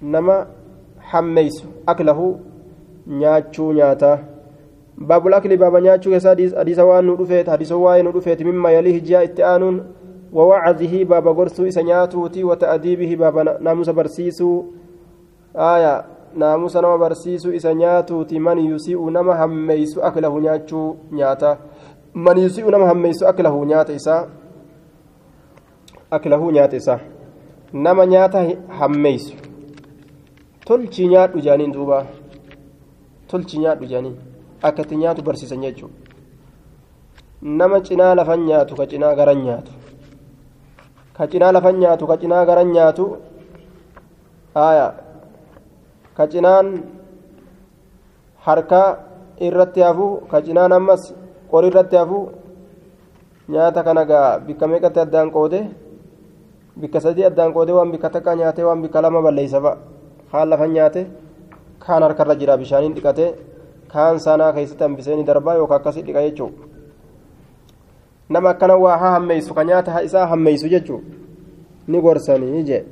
Nama hammeessu? Aklahu nyaachuu nyaataa nyaachuu keessa hadiisa waan nu dhufeet hadiisa waa'ee nu dhufeet mimma yalihi ji'a itti aanuun ووعظه بابا غرسو إسا نياتوتي وتأديبه بابا ناموس برسيسو آية ناموس نما برسيسو إسا نياتوتي من يسيء نما هميسو أكله نياتشو نياتا من يسيء نما هميسو أكله نياتا أكله نياتا نما نياتا هميسو tolchi nyaadhu jaaniin duuba. Tolchi nyaadhu jaaniin akkatti nyaatu barsiisan jechuudha. Nama cinaa lafan nyaatu ka cinaa garan nyaatu. Ka cinaa lafan nyaatu ka cinaa garan nyaatu aya ka cinaan harkaa irratti hafu ka cinaan ammas qori irratti hafu nyaata kana gaa bikka meeqatti addaan qoode bikka sadii addaan qoode waan bikka takka nyaate waan bikka lama balleeysa fa'a kaan lafan nyaate kaan harkarra jira bishaaniin dhiqate kaan sanaa keessatti hambisee darbaa yookaan akkasii dhiqa jechuudha. nama akkana waa haa hammeeysu ka nyaata isaa hammeeysu jechuun ni gorsanii jee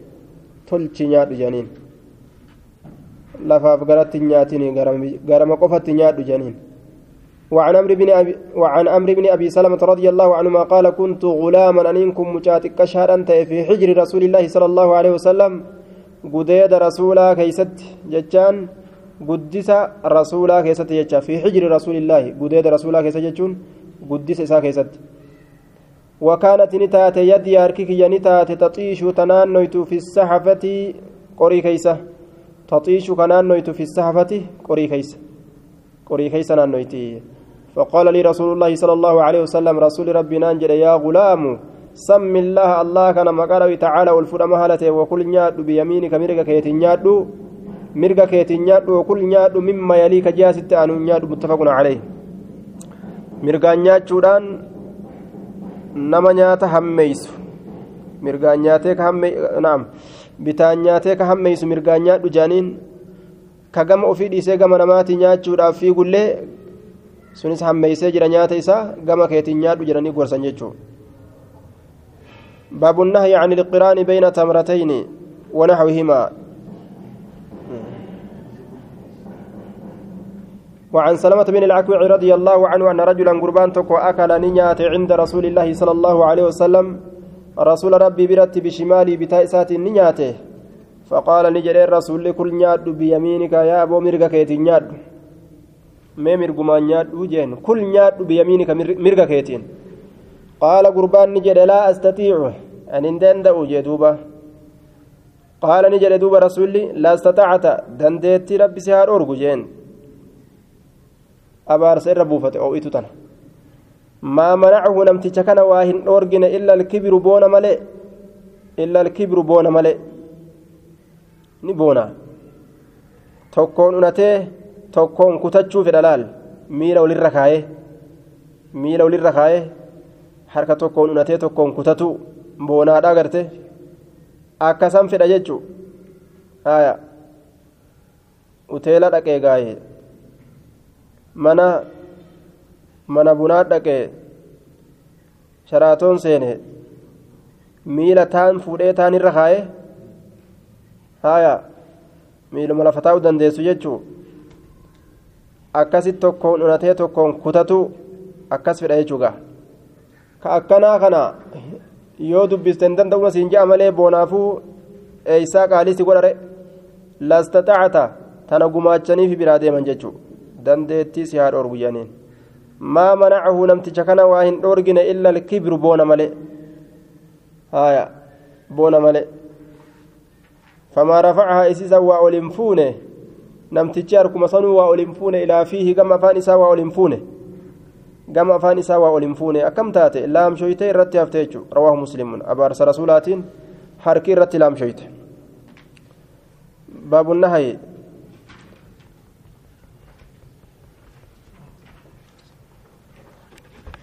tolchi nyaadhu janiin lafaaf garatti nyaatin garama qofatti nyaadhu janiin وعن عمرو بن أبي وعن عمرو بن ابي سلمه رضي الله عنهما قال كنت غلاما انكم مجاتك شهرا في حجر رسول الله صلى الله عليه وسلم قديد رسولا كيست جتان رسولا كيست جتان في حجر رسول الله قديد رسولا كيست جتون قدس إسا كيست. وكانت نتات يدي أركك نتات تطيش تنانيت في السحفة قري كيسة. تطيش كنانيت في السحفة قري كيسة. قري كيسة نانيتي فقال لي رسول الله صلى الله عليه وسلم رسول ربنا انجل يا غلام سم الله الله كان مقاله تعالى والفر مهلته وكل نياد بيمينك مرقك كيتي نياد مرقك كيتي نياد وكل نياد مما يليك جاسد أن نياد متفق عليه مرقان نياد nama nyaata hammeeysu mirgaan nyaatee ka naam bitaan nyaatee ka hammeeysu mirgaan nyaadhu jaaniin ka gama ofii dhiisee gama namaatii nyaachuudhaaf fiigullee sunis hammeeysee jira nyaata isaa gama keetiin nyaadhu jedhanii gorsan jechuudha باب النهي عن القران بين تمرتين ونحوهما وعن سلمة بن الأكوع رضي الله عنه أن رجلا قربان تكو أكل نيات عند رسول الله صلى الله عليه وسلم رسول ربي برت بشمالي بتائسات نياته. فقال نجري الرسول كل نياد بيمينك يا أبو مرقك يتنياد ما مرقما نياد وجين. كل نياد بيمينك مرقك يتين قال قربان نجري لا أستطيع أن اندن جدوبة قال نجري دوب رسولي لا أستطعت. دنديتي ربي سهار أرجو جين. Abaarsa irra buufate oo'itu tana maa manacahu namticha kana waa hin dhoorgine illa alkibiru boona malee illa alkibiru boona malee ni boona tokkoon unatee tokkoon kutachuu fedha laal miila walirra kaayee miila walirra kaayee harka tokkoon unatee tokkoon kutatu boonaadhaa garte akkasan fedha jechuu haya uteela dhaqee gaayee mana mana bunaa dhaqee sharaatoon seene miila taan fuudhee taan irra kaa'ee haya miiluma lafa taa'uu dandeessu jechuu akkasit tokkoon unatee tokkoon kutatu akkas fedha jechuugaa ka akkanaa kana yoo dubbisten danda'uma siin ja'a malee boonaafuu eeysaa qaalisti godhare lastaxacata tana gumaachaniif biraa deeman jechuudha dandeettii si haa dhoorgu jedhaniin maa manacahu namticha kana waa hin dhoorgine illa alkibru boona male haya boona male famaa rafacahaa isiisa waa ol hin fuune namtichi harkuma sanuu waa ol hin fuune ilaa gama afaan isaa waa ol hin fuune gama afaan isaa waa ol hin fuune akkam taate laamshoyte irratti hafte jechuudha rawaahu muslimuun abaarsa rasuulaatiin harki irratti laamshoyte baabu nahayi